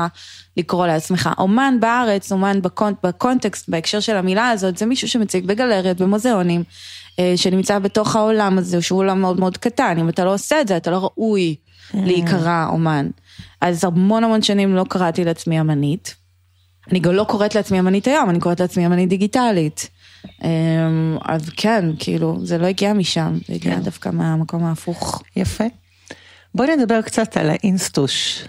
לקרוא לעצמך. אומן בארץ, אומן בקונט, בקונטקסט, בהקשר של המילה הזאת, זה מישהו שמציג בגלריות, במוזיאונים, uh, שנמצא בתוך העולם הזה, שהוא עולם מאוד מאוד קטן, אם אתה לא עושה את זה, אתה לא ראוי mm-hmm. להיקרא אומן. אז המון המון שנים לא קראתי לעצמי אמנית. אני גם לא קוראת לעצמי אמנית היום, אני קוראת לעצמי אמנית דיגיטלית. אמ, אז כן, כאילו, זה לא הגיע משם, זה הגיע כן. דווקא מהמקום ההפוך. יפה. בואי נדבר קצת על האינסטוש.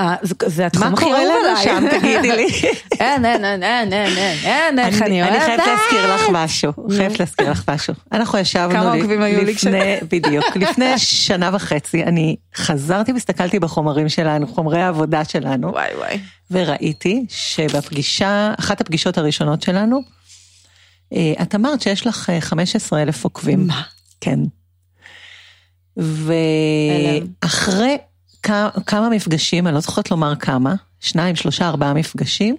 אה, זה התחום הכי אוהב עליי. שם, תגידי לי. אין, אין, אין, אין, אין, אין, איך אני אוהבת. אני חייבת להזכיר לך משהו, חייבת להזכיר לך משהו. אנחנו ישבנו כמה עוקבים היו לי כשנה. בדיוק, לפני שנה וחצי, אני חזרתי והסתכלתי בחומרים שלנו, חומרי העבודה שלנו. וואי וואי. וראיתי שבפגישה, אחת הפגישות הראשונות שלנו, את אמרת שיש לך 15 אה, אלף עוקבים. מה? כן. ואחרי כמה מפגשים, אני לא זוכרת לומר כמה, שניים, שלושה, ארבעה מפגשים,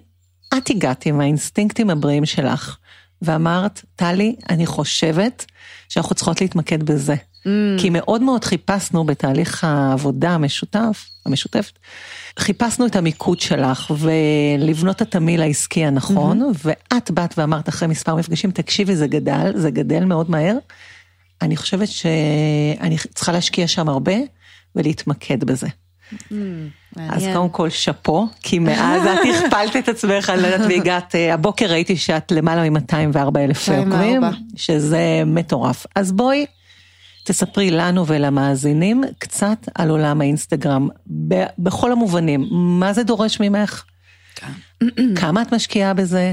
את הגעת עם האינסטינקטים הבריאים שלך, ואמרת, טלי, אני חושבת שאנחנו צריכות להתמקד בזה. Mm. כי מאוד מאוד חיפשנו בתהליך העבודה המשותף, המשותפת, חיפשנו את המיקוד שלך ולבנות את התמיל העסקי הנכון, mm-hmm. ואת באת ואמרת אחרי מספר מפגשים, תקשיבי, זה גדל, זה גדל מאוד מהר. אני חושבת שאני צריכה להשקיע שם הרבה ולהתמקד בזה. Mm, אז קודם כל שאפו, כי מאז את הכפלת את עצמך, אני לא יודעת, והגעת, אה, הבוקר ראיתי שאת למעלה מ-204 אלף עוקבים, שזה מטורף. אז בואי תספרי לנו ולמאזינים קצת על עולם האינסטגרם, בכל המובנים. מה זה דורש ממך? כן. כמה את משקיעה בזה?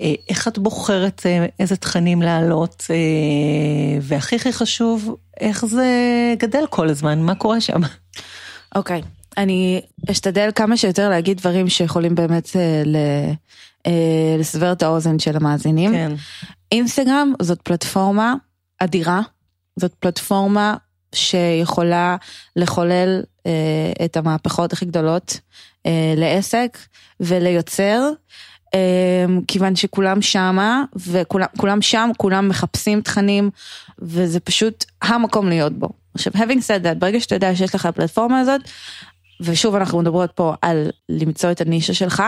אה, איך את בוחרת אה, איזה תכנים להעלות? אה, והכי הכי חשוב, איך זה גדל כל הזמן? מה קורה שם? אוקיי, okay. אני אשתדל כמה שיותר להגיד דברים שיכולים באמת לסבר את האוזן של המאזינים. כן. אינסטגרם זאת פלטפורמה אדירה. זאת פלטפורמה שיכולה לחולל אה, את המהפכות הכי גדולות אה, לעסק וליוצר. אה, כיוון שכולם שמה וכולם שם, כולם מחפשים תכנים וזה פשוט המקום להיות בו. עכשיו, having said that, ברגע שאתה יודע שיש לך הפלטפורמה הזאת, ושוב אנחנו מדברות פה על למצוא את הנישה שלך,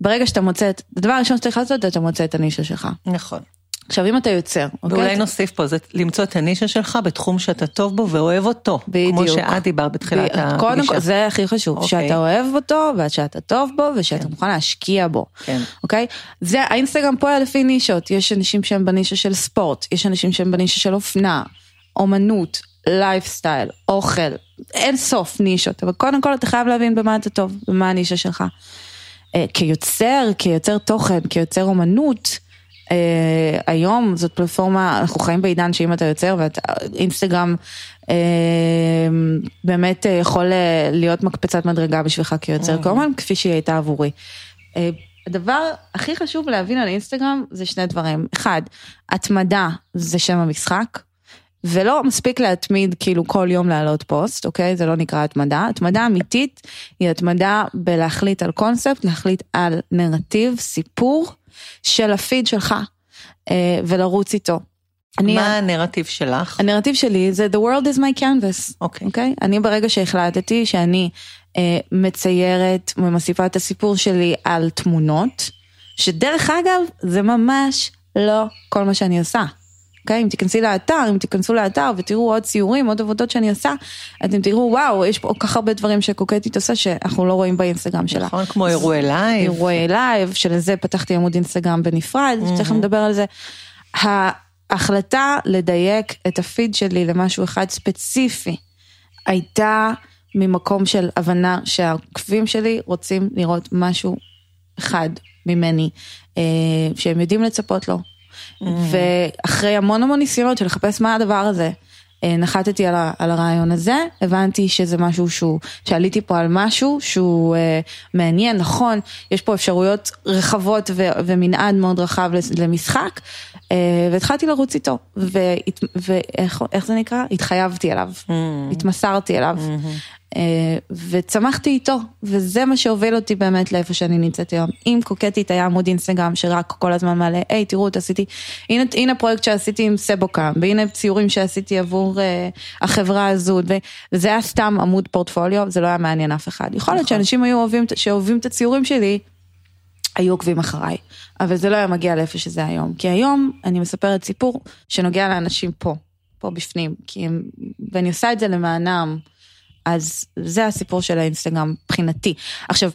ברגע שאתה מוצא את, הדבר הראשון שצריך לעשות, אתה מוצא את הנישה שלך. נכון. עכשיו אם אתה יוצר, אוקיי? ואולי נוסיף פה, זה למצוא את הנישה שלך בתחום שאתה טוב בו ואוהב אותו. בדיוק. כמו שאת דיברת בתחילת ב- הפגישה. קודם כל, זה הכי חשוב, אוקיי. שאתה אוהב אותו, ושאתה טוב בו, ושאתה מוכן להשקיע בו. כן. אוקיי? זה, האינסטגרם פועל לפי נישות, יש אנשים שהם בנישה של ספורט, יש אנשים שהם בנישה של אופנה, אומנות, לייפסטייל, אוכל, אין סוף נישות, אבל קודם כל אתה חייב להבין במה אתה טוב, במה הנישה שלך. אה, כיוצר, כיוצר תוכן, כיוצר אומנות, אה, היום זאת פלטפורמה, אנחנו חיים בעידן שאם אתה יוצר ואתה, אינסטגרם אה, באמת אה, יכול אה, להיות מקפצת מדרגה בשבילך כיוצר כמובן, כפי שהיא הייתה עבורי. אה, הדבר הכי חשוב להבין על אינסטגרם זה שני דברים. אחד, התמדה זה שם המשחק. ולא מספיק להתמיד כאילו כל יום להעלות פוסט, אוקיי? זה לא נקרא התמדה. התמדה אמיתית היא התמדה בלהחליט על קונספט, להחליט על נרטיב, סיפור של הפיד שלך, אה, ולרוץ איתו. אני, מה הנרטיב שלך? הנרטיב שלי זה The world is my canvas, אוקיי. אוקיי? אני ברגע שהחלטתי שאני אה, מציירת ומוסיפה את הסיפור שלי על תמונות, שדרך אגב זה ממש לא כל מה שאני עושה. אוקיי? אם תיכנסי לאתר, אם תיכנסו לאתר ותראו עוד ציורים, עוד עבודות שאני עושה, אתם תראו וואו, יש פה כל כך הרבה דברים שקוקטית עושה שאנחנו לא רואים באינסטגרם שלה. נכון, כמו אירועי לייב. אירועי לייב, שלזה פתחתי עמוד אינסטגרם בנפרד, תכף נדבר על זה. ההחלטה לדייק את הפיד שלי למשהו אחד ספציפי, הייתה ממקום של הבנה שהעוקבים שלי רוצים לראות משהו אחד ממני, אה, שהם יודעים לצפות לו. ואחרי המון המון ניסיונות של לחפש מה הדבר הזה, אה, נחתתי על, ה, על הרעיון הזה, הבנתי שזה משהו שהוא, שעליתי פה על משהו שהוא אה, מעניין, נכון, יש פה אפשרויות רחבות ו, ומנעד מאוד רחב למשחק, אה, והתחלתי לרוץ איתו, ואיך איך זה נקרא? התחייבתי אליו, התמסרתי אליו, אה, וצמחתי איתו, וזה מה שהוביל אותי באמת לאיפה שאני נמצאת היום. אם קוקטית היה עמוד אינסטגרם שרק כל הזמן מעלה, היי תראו, עשיתי, הנה, הנה פרויקט שעשיתי עם סבוקה, והנה ציורים שעשיתי עבור אה, החברה הזו, וזה היה סתם עמוד פורטפוליו, זה לא היה מעניין אף אחד. יכול להיות שאנשים היו אוהבים, שאוהבים את הציורים שלי, היו עוקבים אחריי, אבל זה לא היה מגיע לאיפה שזה היום. כי היום אני מספרת סיפור שנוגע לאנשים פה, פה בפנים, כי הם, ואני עושה את זה למענם, אז זה הסיפור של האינסטגרם מבחינתי. עכשיו,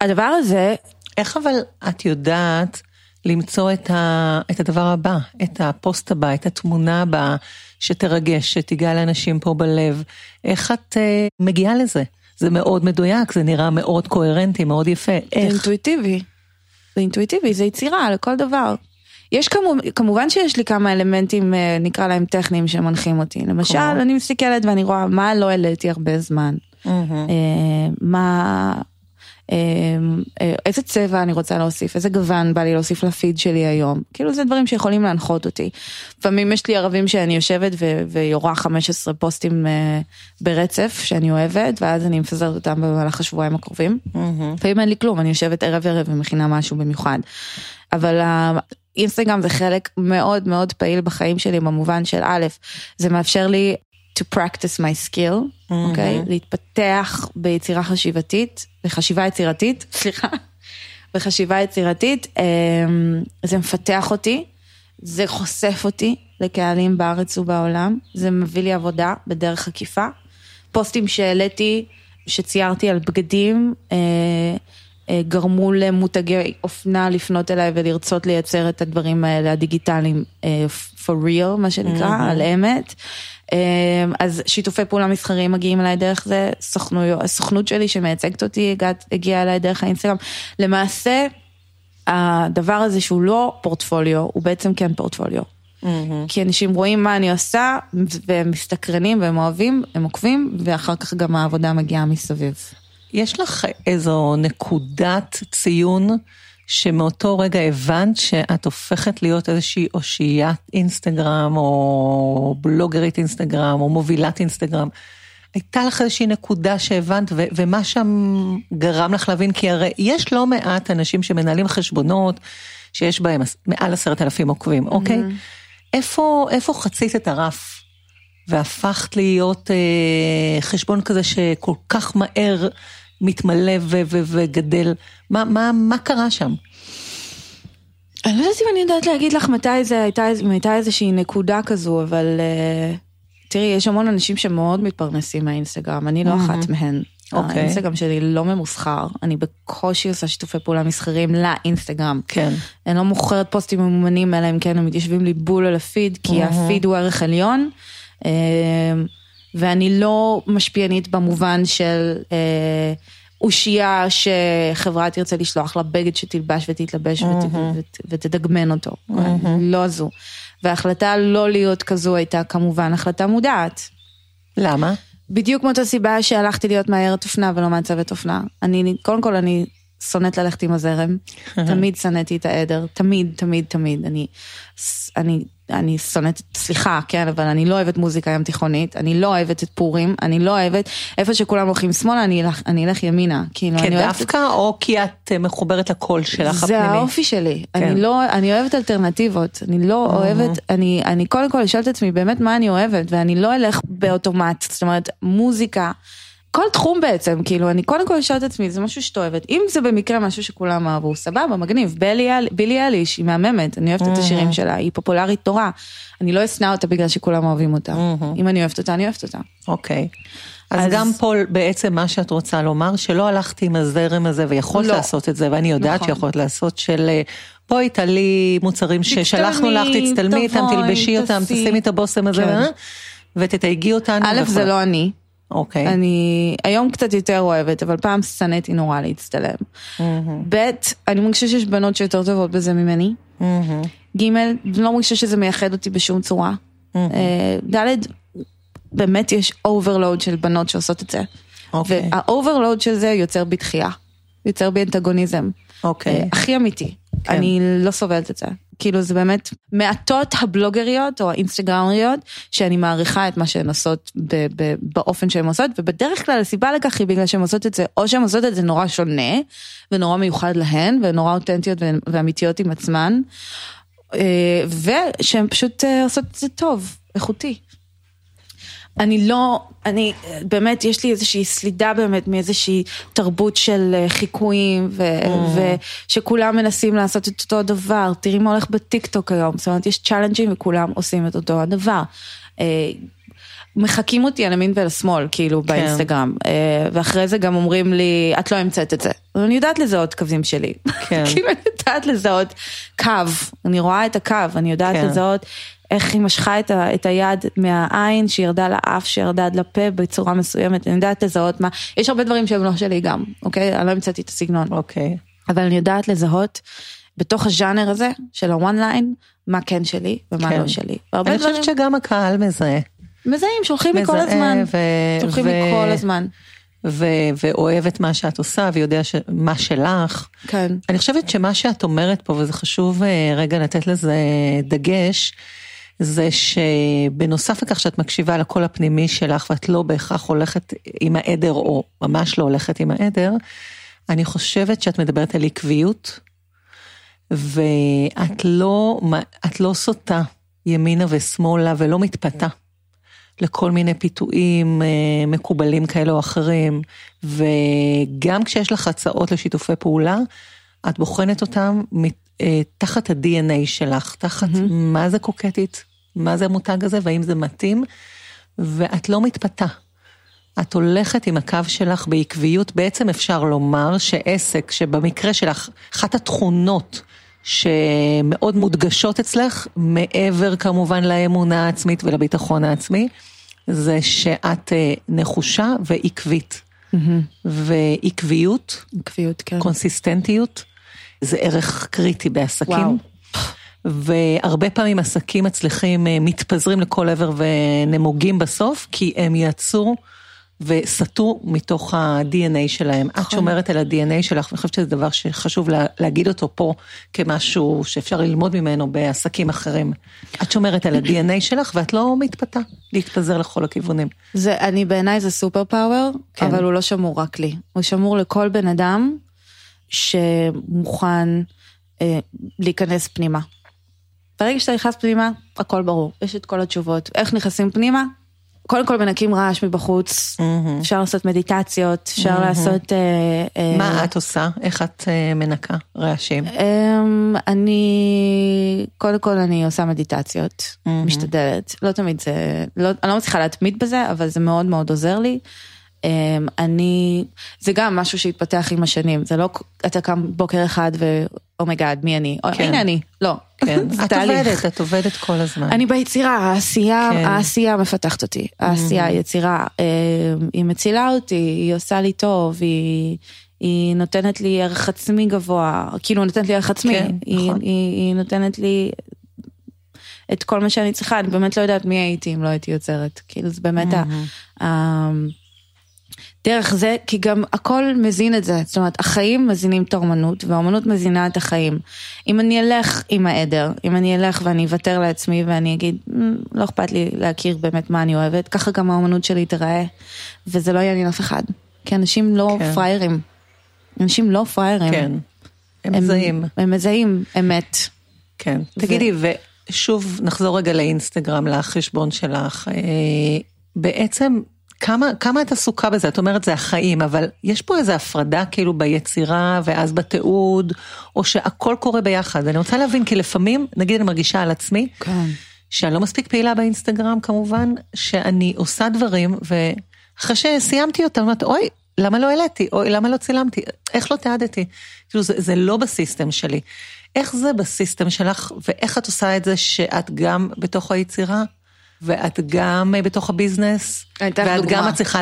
הדבר הזה, איך אבל את יודעת למצוא את, ה, את הדבר הבא, את הפוסט הבא, את התמונה הבאה, שתרגש, שתיגע לאנשים פה בלב? איך את אה, מגיעה לזה? זה מאוד מדויק, זה נראה מאוד קוהרנטי, מאוד יפה. זה איך? אינטואיטיבי. זה אינטואיטיבי, זה יצירה לכל דבר. יש כמו, כמובן שיש לי כמה אלמנטים, אה, נקרא להם טכניים, שמנחים אותי. למשל, כמו? אני מסתכלת ואני רואה מה לא העליתי הרבה זמן. אה, מה, אה, איזה צבע אני רוצה להוסיף, איזה גוון בא לי להוסיף לפיד שלי היום. כאילו זה דברים שיכולים להנחות אותי. לפעמים יש לי ערבים שאני יושבת ו- ויורה 15 פוסטים אה, ברצף שאני אוהבת, ואז אני מפזרת אותם במהלך השבועיים הקרובים. לפעמים אין לי כלום, אני יושבת ערב ערב ומכינה משהו במיוחד. אבל האינסטגרם זה חלק מאוד מאוד פעיל בחיים שלי במובן של א', זה מאפשר לי to practice my skill, אוקיי? להתפתח ביצירה חשיבתית, בחשיבה יצירתית, סליחה, בחשיבה יצירתית, אמ, זה מפתח אותי, זה חושף אותי לקהלים בארץ ובעולם, זה מביא לי עבודה בדרך עקיפה. פוסטים שהעליתי, שציירתי על בגדים, אה, גרמו למותגי אופנה לפנות אליי ולרצות לייצר את הדברים האלה הדיגיטליים אה, for real, מה שנקרא, על אמת. אה, אז שיתופי פעולה מסחריים מגיעים אליי דרך זה, סוכנויות- הסוכנות שלי שמייצגת אותי הגעת- הגיעה אליי דרך האינסטגרם. למעשה, הדבר הזה שהוא לא פורטפוליו, הוא בעצם כן פורטפוליו. כי אנשים רואים מה אני עושה, והם מסתקרנים והם אוהבים, הם עוקבים, ואחר כך גם העבודה מגיעה מסביב. יש לך איזו נקודת ציון שמאותו רגע הבנת שאת הופכת להיות איזושהי אושיית אינסטגרם או בלוגרית אינסטגרם או מובילת אינסטגרם. הייתה לך איזושהי נקודה שהבנת ו- ומה שם גרם לך להבין כי הרי יש לא מעט אנשים שמנהלים חשבונות שיש בהם מעל עשרת אלפים עוקבים, אוקיי? איפה, איפה חצית את הרף והפכת להיות אה, חשבון כזה שכל כך מהר מתמלא ו- ו- וגדל? מה, מה, מה קרה שם? אני לא יודעת אם אני יודעת להגיד לך מתי זה הייתה, הייתה איזושהי נקודה כזו, אבל אה, תראי, יש המון אנשים שמאוד מתפרנסים מהאינסטגרם, אני לא אחת מהן. אוקיי. האינסטגרם שלי לא ממוסחר, אני בקושי עושה שיתופי פעולה מסחריים לאינסטגרם. כן. אני לא מוכרת פוסטים ממומנים, אלא אם כן הם מתיישבים לי בול על הפיד, כי הפיד הוא ערך עליון. אה, ואני לא משפיענית במובן של אה, אושייה שחברה תרצה לשלוח לה בגד שתלבש ותתלבש ות, ות, ותדגמן אותו. לא זו. וההחלטה לא להיות כזו הייתה כמובן החלטה מודעת. למה? בדיוק מאותה סיבה שהלכתי להיות מאיירת אופנה ולא מעצבת אופנה. אני, קודם כל אני שונאת ללכת עם הזרם, תמיד שנאתי את העדר, תמיד, תמיד, תמיד. אני, אני, אני שונאת, סליחה, כן, אבל אני לא אוהבת מוזיקה ים תיכונית, אני לא אוהבת את פורים, אני לא אוהבת, איפה שכולם הולכים שמאלה, אני אלך, אני אלך ימינה. כאילו, כן. דווקא, או כי את אה, מחוברת לקול שלך הפנימי? זה האופי שלי, כן. אני לא, אני אוהבת אלטרנטיבות, אני לא אוהבת, אני, אני קודם כל אשאל את עצמי באמת מה אני אוהבת, ואני לא אלך באוטומט, זאת אומרת, מוזיקה, כל תחום בעצם, כאילו, אני קודם כל אשאל את עצמי, זה משהו שאת אוהבת, אם זה במקרה משהו שכולם אהבו, סבבה, מגניב, בילי, אל- בילי אליש, היא מהממת, אני אוהבת את השירים שלה, היא פופולרית תורה, אני לא אשנא אותה בגלל שכולם אוהבים אותה, אם אני אוהבת אותה, אני אוהבת אותה. אוקיי. אז, אז- גם פה בעצם מה שאת רוצה לומר, שלא הלכתי עם הזרם הזה ויכולת לא. לעשות את זה, ואני יודעת נכון. שיכולת לעשות של אה, בואי תעלי מוצרים ששלחנו לך, תצטלמי, איתם, תלבשי אותם. תשימי את הבושם הזה, כן. אה, ותתייגי אותנו. א'. זה לא אני, אוקיי. אני היום קצת יותר אוהבת, אבל פעם שנאתי נורא להצטלם. ב', אני מרגישה שיש בנות שיותר טובות בזה ממני. מהמם. ג', לא מרגישה שזה מייחד אותי בשום צורה. אה, ד', באמת יש overload של בנות שעושות את זה. אוקיי. וה overload של זה יוצר בי דחייה, יוצר בי אנטגוניזם. אוקיי. אה, הכי אמיתי. כן. אני לא סובלת את זה. כאילו זה באמת מעטות הבלוגריות או האינסטגרמריות שאני מעריכה את מה שהן עושות ב- ב- באופן שהן עושות ובדרך כלל הסיבה לכך היא בגלל שהן עושות את זה או שהן עושות את זה נורא שונה ונורא מיוחד להן ונורא אותנטיות ואמיתיות עם עצמן אה, ושהן פשוט אה, עושות את זה טוב, איכותי. אני לא, אני, באמת, יש לי איזושהי סלידה באמת מאיזושהי תרבות של אה, חיקויים, ו, ושכולם מנסים לעשות את אותו הדבר. תראי מה הולך בטיק טוק היום, זאת אומרת, יש צ'אלנג'ים וכולם עושים את אותו הדבר. אה, מחקים אותי על ימין ולשמאל, כאילו, באינסטגרם, אה, ואחרי זה גם אומרים לי, את לא המצאת את זה. אבל אני יודעת לזהות קווים שלי. כן. כאילו, אני יודעת לזהות קו, אני רואה את הקו, אני יודעת כן. לזהות איך היא משכה את, ה, את היד מהעין שירדה לאף, שירדה עד לפה בצורה מסוימת, אני יודעת לזהות מה, יש הרבה דברים שהם לא שלי גם, אוקיי? אני לא המצאתי את הסגנון, אוקיי. אבל אני יודעת לזהות בתוך הז'אנר הזה של הוואן ליין, מה כן שלי ומה כן. לא שלי. אני דברים חושבת שגם הקהל מזהה. מזהים, שולחים לי כל הזמן, ו- שולחים לי ו- כל הזמן, ו- ואוהב את מה שאת עושה ויודע ש- מה שלך. כן. אני חושבת שמה שאת אומרת פה, וזה חשוב אה, רגע לתת לזה דגש, זה שבנוסף לכך שאת מקשיבה לקול הפנימי שלך ואת לא בהכרח הולכת עם העדר או ממש לא הולכת עם העדר, אני חושבת שאת מדברת על עקביות, ואת לא, לא סוטה ימינה ושמאלה ולא מתפתה. לכל מיני פיתויים אה, מקובלים כאלה או אחרים, וגם כשיש לך הצעות לשיתופי פעולה, את בוחנת אותם אה, תחת ה-DNA שלך, תחת mm-hmm. מה זה קוקטית, מה זה המותג הזה והאם זה מתאים, ואת לא מתפתה. את הולכת עם הקו שלך בעקביות, בעצם אפשר לומר שעסק, שבמקרה שלך, אחת התכונות שמאוד מודגשות אצלך, מעבר כמובן לאמונה העצמית ולביטחון העצמי, זה שאת אה, נחושה ועקבית. ועקביות, עקביות, כן. קונסיסטנטיות, זה ערך קריטי בעסקים. וואו. והרבה פעמים עסקים מצליחים, אה, מתפזרים לכל עבר ונמוגים בסוף, כי הם יצאו וסטו מתוך ה-DNA שלהם. את שומרת על ה-DNA שלך, ואני חושבת שזה דבר שחשוב לה, להגיד אותו פה כמשהו שאפשר ללמוד ממנו בעסקים אחרים. את שומרת על ה-DNA שלך ואת לא מתפתה להתפזר לכל הכיוונים. זה, אני בעיניי זה סופר פאוור, כן. אבל הוא לא שמור רק לי. הוא שמור לכל בן אדם שמוכן אה, להיכנס פנימה. ברגע שאתה נכנס פנימה, הכל ברור, יש את כל התשובות. איך נכנסים פנימה? קודם כל מנקים רעש מבחוץ, אפשר לעשות מדיטציות, אפשר לעשות... אה, אה, מה את עושה? איך את אה, מנקה רעשים? אמ, אני, קודם כל אני עושה מדיטציות, משתדלת, לא תמיד זה, לא, אני לא מצליחה להתמיד בזה, אבל זה מאוד מאוד עוזר לי. אני, זה גם משהו שהתפתח עם השנים, זה לא, אתה קם בוקר אחד ו oh my god, מי אני? כן. הנה אני, לא. כן, זה את תהליך. עובדת, את עובדת כל הזמן. אני ביצירה, העשייה, כן. העשייה מפתחת אותי, העשייה, היצירה, אה, היא מצילה אותי, היא עושה לי טוב, היא, היא נותנת לי ערך עצמי גבוה, כאילו נותנת לי ערך עצמי, כן, היא, נכון. היא, היא נותנת לי את כל מה שאני צריכה, אני באמת לא יודעת מי הייתי אם לא הייתי יוצרת, כאילו זה באמת ה... ה... דרך זה, כי גם הכל מזין את זה, זאת אומרת, החיים מזינים את האומנות, והאומנות מזינה את החיים. אם אני אלך עם העדר, אם אני אלך ואני אוותר לעצמי ואני אגיד, "מ, לא אכפת לי להכיר באמת מה אני אוהבת, ככה גם האומנות שלי תיראה, וזה לא יעניין אף אחד. כי אנשים לא כן. פראיירים. אנשים לא פראיירים. כן, הם מזהים. הם מזהים אמת. כן. תגידי, ושוב נחזור רגע לאינסטגרם, לחשבון שלך. אה, בעצם, כמה, כמה את עסוקה בזה? את אומרת זה החיים, אבל יש פה איזו הפרדה כאילו ביצירה ואז בתיעוד, או שהכל קורה ביחד. אני רוצה להבין, כי לפעמים, נגיד אני מרגישה על עצמי, כן. שאני לא מספיק פעילה באינסטגרם כמובן, שאני עושה דברים, ואחרי שסיימתי אותם, אומרת, אוי, למה לא העליתי? אוי, למה לא צילמתי? איך לא תיעדתי? כאילו, זה, זה לא בסיסטם שלי. איך זה בסיסטם שלך, ואיך את עושה את זה שאת גם בתוך היצירה, ואת גם אה, בתוך הביזנס, ואת דוגמה. גם מצליחה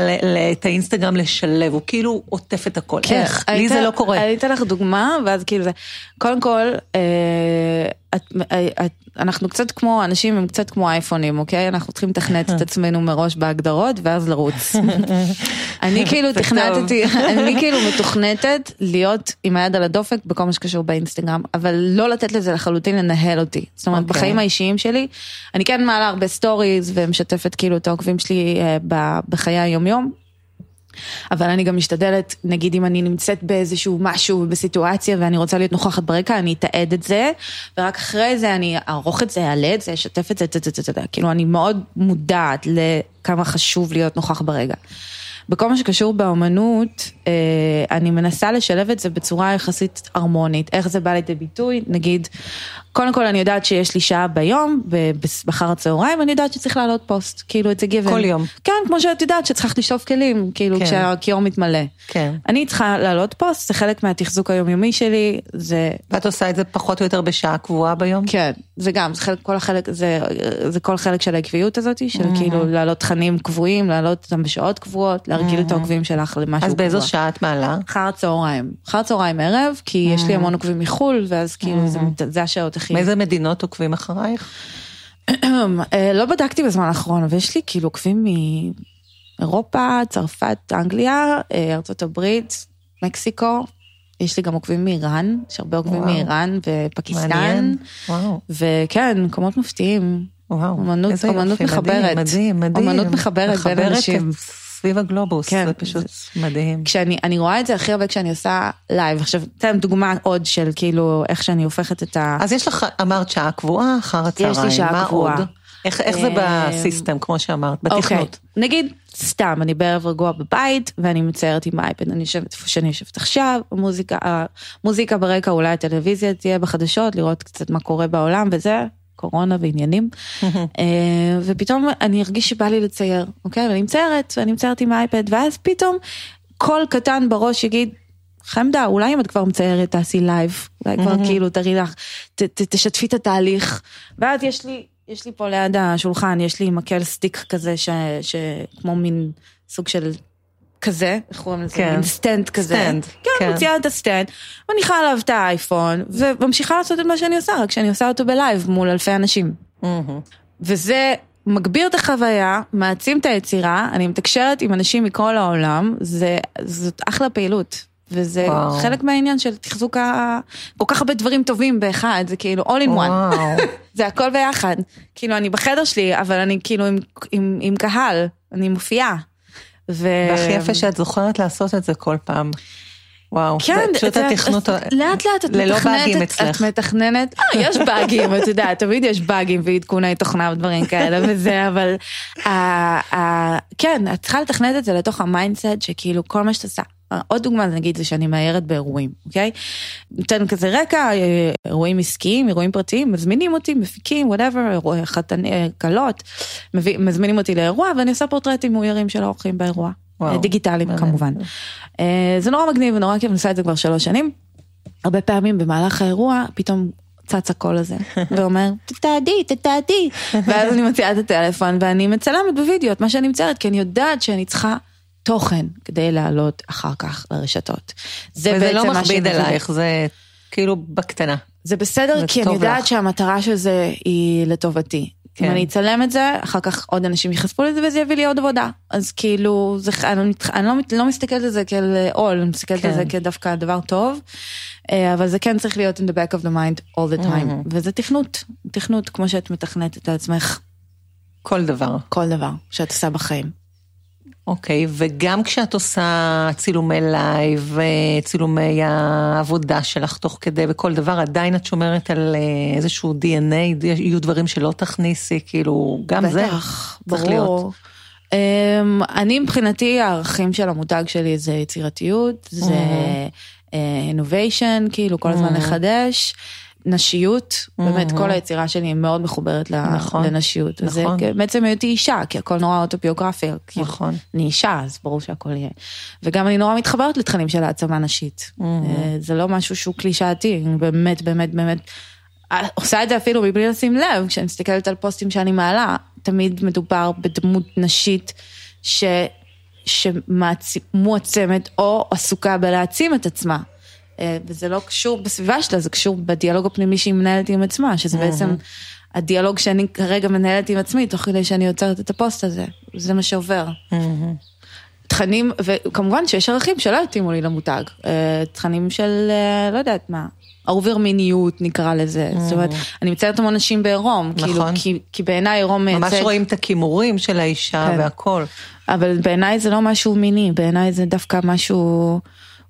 את האינסטגרם לשלב, הוא כאילו עוטף את הכל. איך? לי זה לא קורה. אני אתן לך דוגמה, ואז כאילו זה, קודם כל, אה, את, אה, את, אנחנו קצת כמו, אנשים הם קצת כמו אייפונים, אוקיי? אנחנו צריכים לתכנת את עצמנו מראש בהגדרות, ואז לרוץ. אני כאילו תכנתתי, אני כאילו מתוכנתת להיות עם היד על הדופק בכל מה שקשור באינסטגרם, אבל לא לתת לזה לחלוטין לנהל אותי. זאת אומרת, אוקיי. בחיים האישיים שלי, אני כן מעלה הרבה סטוריז ומשתפת כאילו את העוקבים שלי אה, בחיי היומיום. אבל אני גם משתדלת, נגיד אם אני נמצאת באיזשהו משהו, בסיטואציה ואני רוצה להיות נוכחת ברקע, אני אתעד את זה, ורק אחרי זה אני אערוך את זה, אעלה את זה, אשתף את זה, טה. כאילו אני מאוד מודעת לכמה חשוב להיות נוכח ברגע. בכל מה שקשור באומנות, אה, אני מנסה לשלב את זה בצורה יחסית הרמונית. איך זה בא לידי ביטוי? נגיד, קודם כל אני יודעת שיש לי שעה ביום, אחר הצהריים, אני יודעת שצריך לעלות פוסט, כאילו את זה גיוון. כל יום. כן, כמו שאת יודעת שצריך לשטוף כלים, כאילו כן. כשהכיור מתמלא. כן. אני צריכה לעלות פוסט, זה חלק מהתחזוק היומיומי שלי, זה... ואת עושה את זה פחות או יותר בשעה קבועה ביום? כן, זה גם, זה חלק, כל החלק, זה, זה כל חלק של העקביות הזאת, של כאילו להעלות תכנים קבועים, להעלות אותם בשעות קבועות, להרגיל את העוקבים שלך למשהו קבוע. אז באיזו שעה את מעלה? אחר הצהריים. אחר הצהריים ערב, כי יש לי המון עוקבים מחו"ל, ואז כאילו זה, מת- זה השעות הכי... מאיזה מדינות עוקבים אחרייך? אה, לא בדקתי בזמן האחרון, אבל יש לי כאילו עוקבים מאירופה, צרפת, אנגליה, אה, ארצות הברית, מקסיקו. יש לי גם עוקבים מאיראן, יש הרבה עוקבים וואו. מאיראן ופקיסטן. מעניין. וואו. וכן, מקומות מפתיעים. וואו, אומנות- איזה יופי, אומנות מדהים, מחברת. מדהים, מדהים. אומנות מחברת בין אנשים. את סביב הגלובוס, כן, זה פשוט מדהים. כשאני אני רואה את זה הכי הרבה כשאני עושה לייב. עכשיו, אתן דוגמה עוד של כאילו איך שאני הופכת את ה... אז יש לך, אמרת שעה קבועה, אחר הצהריים, שעה מה קבועה. עוד? איך איך זה אה, ב system, כמו שאמרת, אוקיי, בתכנות? נגיד, סתם, אני בערב רגוע בבית, ואני מציירת עם אייפד, אני יושבת איפה שאני יושבת עכשיו, המוזיקה, המוזיקה ברקע, אולי הטלוויזיה תהיה בחדשות, לראות קצת מה קורה בעולם וזה, קורונה ועניינים. אה, ופתאום אני ארגיש שבא לי לצייר, אוקיי? ואני מציירת, ואני מציירת עם האייפד, ואז פתאום קול קטן בראש יגיד, חמודה, אולי אם את כבר מציירת תעשי לייב, אולי כבר כאילו תראי לך, ת, ת, תשתפי את התהליך. ואז יש לי, יש לי פה ליד השולחן, יש לי מקל stick כזה, שכמו מין סוג של כזה, איך קוראים לזה? כן. stand כזה. stand, כן, כן. מוציאה את ה stand, מניחה עליו את האייפון, וממשיכה לעשות את מה שאני עושה, רק שאני עושה אותו בלייב מול אלפי אנשים. מהמם. וזה מגביר את החוויה, מעצים את היצירה, אני מתקשרת עם אנשים מכל העולם, זה, זאת אחלה פעילות. וזה וואו. חלק מהעניין של תחזוק ה... כל כך הרבה דברים טובים באחד, זה כאילו all in one. וואו. זה הכל ביחד. כאילו, אני בחדר שלי, אבל אני כאילו עם, עם, עם קהל, אני מופיעה. ו... והכי יפה שאת זוכרת לעשות את זה כל פעם. וואו, כן, פשוט את- התכנות, לאט לאט את ללא באגים אצלך. את מתכננת, אה, יש באגים, את יודעת, תמיד יש באגים ועדכוני תוכנה ודברים כאלה וזה, אבל כן, את צריכה לתכנת את זה לתוך ה mindset שכאילו כל מה שאת עושה. עוד דוגמה נגיד זה שאני מאיירת באירועים, אוקיי? ניתן כזה רקע, אה, אירועים עסקיים, אירועים פרטיים, מזמינים אותי, מפיקים, whatever, חתני, אה, כלות, מזמינים אותי לאירוע ואני עושה פורטרטים מאוירים של האורחים באירוע. וואו. אה, דיגיטליים מעניין. כמובן. זה נורא מגניב ונורא כיף, אני עושה את זה כבר שלוש שנים. הרבה פעמים במהלך האירוע פתאום צץ הקול הזה ואומר תתעדי תתעדי ואז אני מוציאה את הטלפון ואני מצלמת בווידאו את מה שאני מציירת כי אני יודעת שאני צריכה תוכן כדי לעלות אחר כך לרשתות. זה וזה לא מכביד עלייך, זה כאילו בקטנה. זה בסדר זה כי אני יודעת לך. שהמטרה של זה היא לטובתי. כן. אם אני אצלם את זה, אחר כך עוד אנשים ייחשפו לזה וזה יביא לי עוד עבודה. אז כאילו, זה, אני, לא אני לא, מת- לא מסתכלת על זה כאל עול, אני מסתכלת על כן. זה כדווקא דבר טוב, אה, אבל זה כן צריך להיות in the back of the mind all the time, Mhm. וזה תכנות, תכנות כמו שאת מתכנתת את עצמך כל דבר. כל דבר שאת עושה בחיים. אוקיי, וגם כשאת עושה צילומי לייב, אה, צילומי העבודה שלך תוך כדי וכל דבר, עדיין את שומרת על אה, איזשהו DNA, יהיו דברים שלא תכניסי, כאילו, גם זה בטח, צריך ברור. להיות. Um, אני מבחינתי הערכים של המותג שלי זה יצירתיות, זה innovation, כאילו כל הזמן Mhm. לחדש. נשיות, באמת Mhm. כל היצירה שלי מאוד מחוברת נכון, לנשיות. נכון. בעצם היותי אישה, כי הכל נורא אוטוביוגרפי. נכון. אני אישה, אז ברור שהכל יהיה. וגם אני נורא מתחברת לתכנים של העצמה נשית. Mhm. אה, זה לא משהו שהוא קלישאתי, אני באמת, באמת, באמת, אה, עושה את זה אפילו מבלי לשים לב, כשאני מסתכלת על פוסטים שאני מעלה, תמיד מדובר בדמות נשית ש... שמועצמת או עסוקה בלהעצים את עצמה. אה, וזה לא קשור בסביבה שלה, זה קשור בדיאלוג הפנימי שהיא מנהלת עם עצמה, שזה בעצם הדיאלוג שאני כרגע מנהלת עם עצמי, תוך כדי שאני יוצרת את הפוסט הזה. זה מה שעובר. תכנים, וכמובן שיש ערכים שלא יתאימו לי למותג. אה, תכנים של, אה, לא יודעת מה, over מיניות נקרא לזה. זאת אומרת, אני מציירת המון נשים בעירום, כאילו, נכון. כי, כי בעיניי עירום מייצג, ממש רואים את הכימורים של האישה כן. והכל. אבל בעיניי זה לא משהו מיני, בעיניי זה דווקא משהו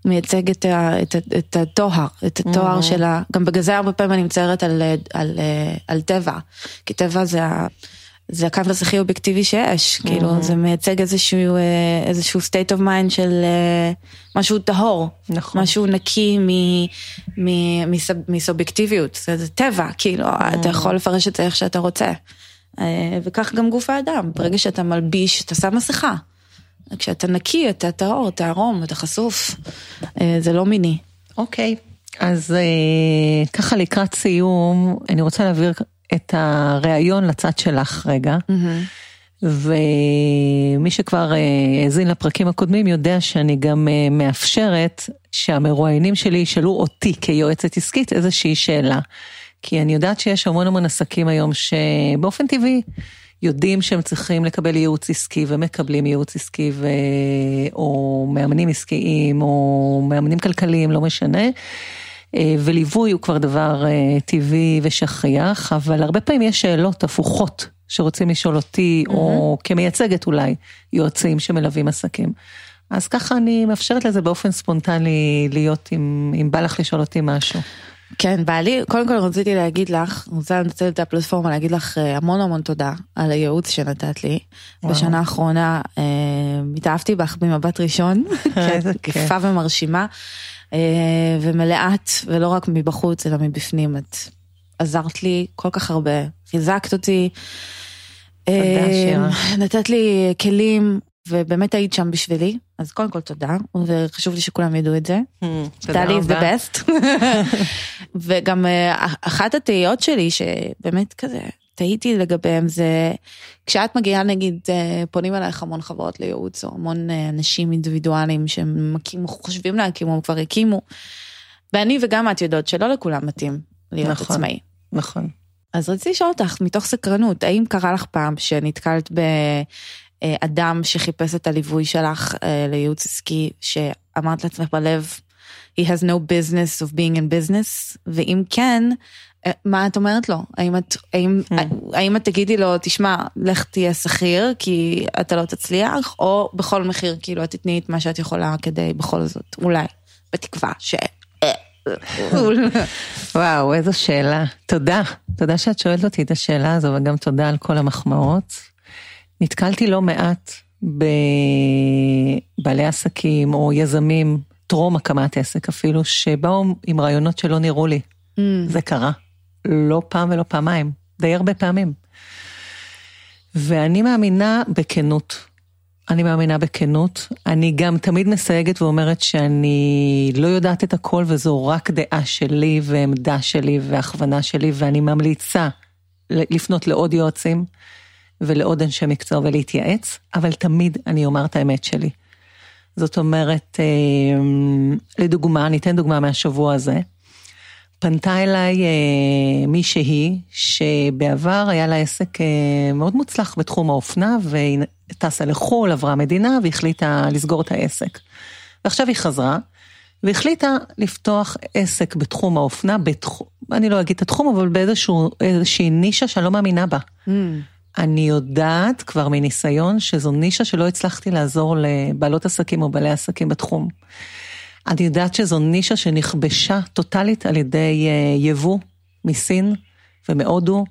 מייצג את, ה, את, את הטוהר, את הטוהר שלה. גם בגלל זה הרבה פעמים אני מציירת על, על, על טבע, כי טבע זה ה... זה הקנבס הכי אובייקטיבי שיש, כאילו זה מייצג איזשהו, אה, איזשהו state of mind של אה, משהו טהור, נכון. משהו נקי מ- מ- מסוב- מסובייקטיביות, זה, זה טבע, כאילו אתה יכול לפרש את זה איך שאתה רוצה. אה, וכך גם גוף האדם, ברגע שאתה מלביש, אתה שם מסכה. כשאתה נקי, אתה טהור, אתה ערום, אתה חשוף, אה, זה לא מיני. אוקיי, אז אה, ככה לקראת סיום, אני רוצה להעביר את הריאיון לצד שלך רגע. ומי שכבר אה, האזין לפרקים הקודמים יודע שאני גם מאפשרת שהמרואיינים שלי ישאלו אותי כיועצת עסקית איזושהי שאלה. כי אני יודעת שיש המון המון עסקים היום שבאופן טבעי יודעים שהם צריכים לקבל ייעוץ עסקי ומקבלים ייעוץ עסקי ו... או מאמנים עסקיים או מאמנים כלכליים, לא משנה. אה, וליווי הוא כבר דבר אה, טבעי ושכיח, אבל הרבה פעמים יש שאלות הפוכות שרוצים לשאול אותי, או כמייצגת אולי, יועצים שמלווים עסקים. אז ככה אני מאפשרת לזה באופן ספונטני להיות, אם, אם בא לך לשאול אותי משהו. כן, בא לי, קודם כל רציתי להגיד לך, רוצה לנצל את הפלטפורמה להגיד לך אה, המון המון תודה על הייעוץ שנתת לי. וואו. בשנה האחרונה אה, התאהבתי בך במבט ראשון, כי איזה את כיף. יפה ומרשימה, אה, ומלאת, ולא רק מבחוץ אלא מבפנים, את עזרת לי כל כך הרבה, חיזקת אותי. תודה, אה, שירה. נתת לי כלים, ובאמת היית שם בשבילי, אז קודם כל תודה, וחשוב לי שכולם ידעו את זה. טלי is the best. וגם אה, אחת התהיות שלי שבאמת כזה תהיתי לגביהם זה כשאת מגיעה נגיד אה, פונים אלייך המון חברות לייעוץ או המון אה, אנשים אינדיבידואליים שהם חושבים להקים או כבר הקימו. ואני וגם את יודעות שלא לכולם מתאים להיות נכון. עצמאי. נכון. אז רציתי לשאול אותך מתוך סקרנות האם קרה לך פעם שנתקלת באדם שחיפש את הליווי שלך אה, לייעוץ עסקי שאמרת לעצמך בלב he has no business of being in business ואם כן אה, מה את אומרת לו האם את האם, Hmm. האם את תגידי לו תשמע לך תהיה שכיר כי אתה לא תצליח או בכל מחיר כאילו את תתני את מה שאת יכולה כדי בכל זאת אולי בתקווה ש... וואו, איזו שאלה. תודה. תודה שאת שואלת אותי את השאלה הזו, וגם תודה על כל המחמאות. נתקלתי לא מעט בבעלי עסקים או יזמים, טרום הקמת עסק אפילו, שבאו עם רעיונות שלא נראו לי. Mm. זה קרה. לא פעם ולא פעמיים, די הרבה פעמים. ואני מאמינה בכנות. אני מאמינה בכנות. אני גם תמיד מסייגת ואומרת שאני לא יודעת את הכל וזו רק דעה שלי ועמדה שלי והכוונה שלי, ואני ממליצה לפנות לעוד יועצים ולעוד אנשי מקצוע ולהתייעץ, אבל תמיד אני אומר את האמת שלי. זאת אומרת, אה, לדוגמה, אני אתן דוגמה מהשבוע הזה. פנתה אליי אה, מישהי שבעבר היה לה עסק אה, מאוד מוצלח בתחום האופנה והיא טסה לחו"ל, עברה מדינה והחליטה לסגור את העסק. ועכשיו היא חזרה והחליטה לפתוח עסק בתחום האופנה, בתחום, אני לא אגיד את התחום, אבל באיזושהי נישה שאני לא מאמינה בה. Mm. אני יודעת כבר מניסיון שזו נישה שלא הצלחתי לעזור לבעלות עסקים או בעלי עסקים בתחום. אני יודעת שזו נישה שנכבשה טוטאלית על ידי אה, יבוא מסין ומהודו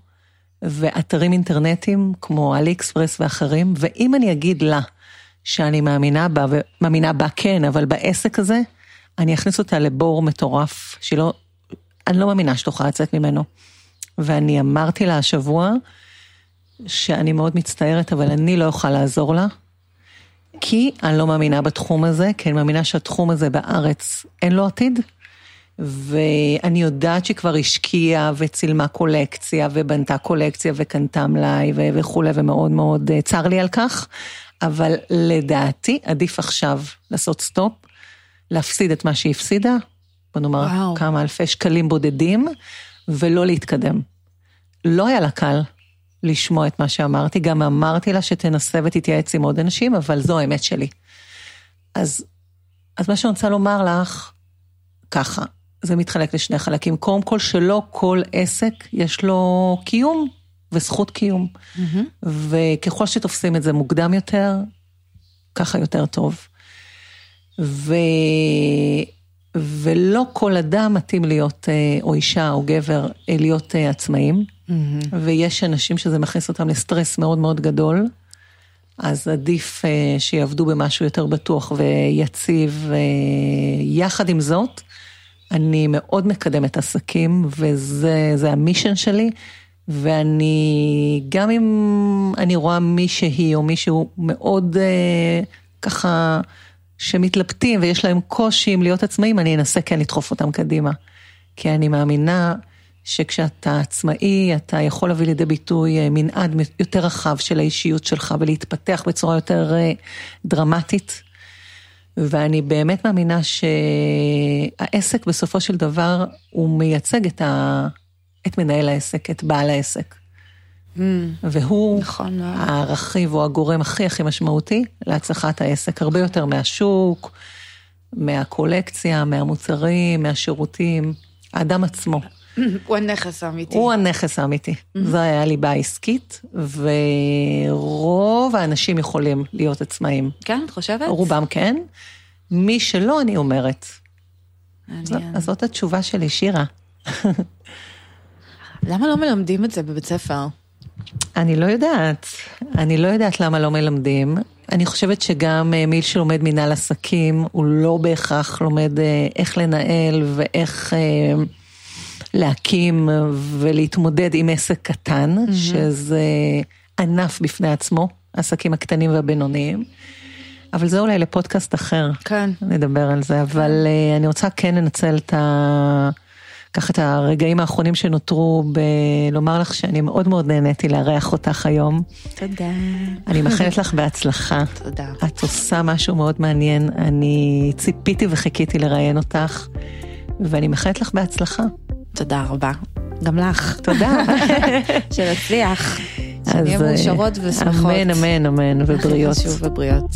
ואתרים אינטרנטיים כמו אלי אקספרס ואחרים, ואם אני אגיד לה שאני מאמינה בה, ומאמינה בה כן, אבל בעסק הזה, אני אכניס אותה לבור מטורף, שלא, אני לא מאמינה שתוכל לצאת ממנו. ואני אמרתי לה השבוע, שאני מאוד מצטערת, אבל אני לא אוכל לעזור לה, כי אני לא מאמינה בתחום הזה, כי אני מאמינה שהתחום הזה בארץ אין לו עתיד. ואני יודעת שהיא כבר השקיעה וצילמה קולקציה ובנתה קולקציה וקנתה מלאי וכולי, ומאוד מאוד אה, צר לי על כך, אבל לדעתי עדיף עכשיו לעשות סטופ, להפסיד את מה שהיא הפסידה, בוא נאמר וואו. כמה אלפי שקלים בודדים, ולא להתקדם. לא היה לה קל, לשמוע את מה שאמרתי, גם אמרתי לה שתנסה ותתייעץ עם עוד אנשים, אבל זו האמת שלי. אז, אז מה שאני רוצה לומר לך, ככה, זה מתחלק לשני חלקים. קודם כל, שלא כל עסק יש לו קיום וזכות קיום. Mm-hmm. וככל שתופסים את זה מוקדם יותר, ככה יותר טוב. ו... ולא כל אדם מתאים להיות, אה, או אישה או גבר, אה, להיות אה, עצמאים. Mm-hmm. ויש אנשים שזה מכניס אותם לסטרס מאוד מאוד גדול, אז עדיף שיעבדו במשהו יותר בטוח ויציב. יחד עם זאת, אני מאוד מקדמת עסקים, וזה המישן שלי, ואני, גם אם אני רואה מישהי או מישהו מאוד ככה, שמתלבטים ויש להם קושי עם להיות עצמאים, אני אנסה כן לדחוף אותם קדימה. כי אני מאמינה שכשאתה עצמאי, אתה יכול להביא לידי ביטוי אה, מנעד יותר רחב של האישיות שלך ולהתפתח בצורה יותר אה, דרמטית. ואני באמת מאמינה שהעסק בסופו של דבר, הוא מייצג את, ה... את מנהל העסק, את בעל העסק. Mm, והוא נכון הרכיב או הגורם הכי הכי משמעותי להצלחת העסק, הרבה יותר מהשוק, מהקולקציה, מהמוצרים, מהשירותים, האדם עצמו. הוא הנכס האמיתי. הוא הנכס האמיתי. Mm-hmm. זו היה הליבה העסקית, ורוב האנשים יכולים להיות עצמאים. כן, את חושבת? רובם כן. מי שלא, אני אומרת. מעניין. אז זאת התשובה שלי, שירה. למה לא מלמדים את זה בבית ספר? אני לא יודעת. אני לא יודעת למה לא מלמדים. אני חושבת שגם אה, מי שלומד מנהל עסקים, הוא לא בהכרח לומד אה, איך לנהל ואיך אה, להקים ולהתמודד עם עסק קטן, mm-hmm. שזה ענף בפני עצמו, העסקים הקטנים והבינוניים. אבל זה אולי לפודקאסט אחר. כן. נדבר על זה, אבל אני רוצה כן לנצל את ה... ככה את הרגעים האחרונים שנותרו בלומר לך שאני מאוד מאוד נהניתי לארח אותך היום. תודה. אני מאחלת לך בהצלחה. תודה. את עושה משהו מאוד מעניין, אני ציפיתי וחיכיתי לראיין אותך, ואני מאחלת לך בהצלחה. תודה רבה. גם לך. תודה. שנצליח. שנהיה מאושרות ושמחות. אמן, אמן, אמן, ובריאות. שוב, ובריאות.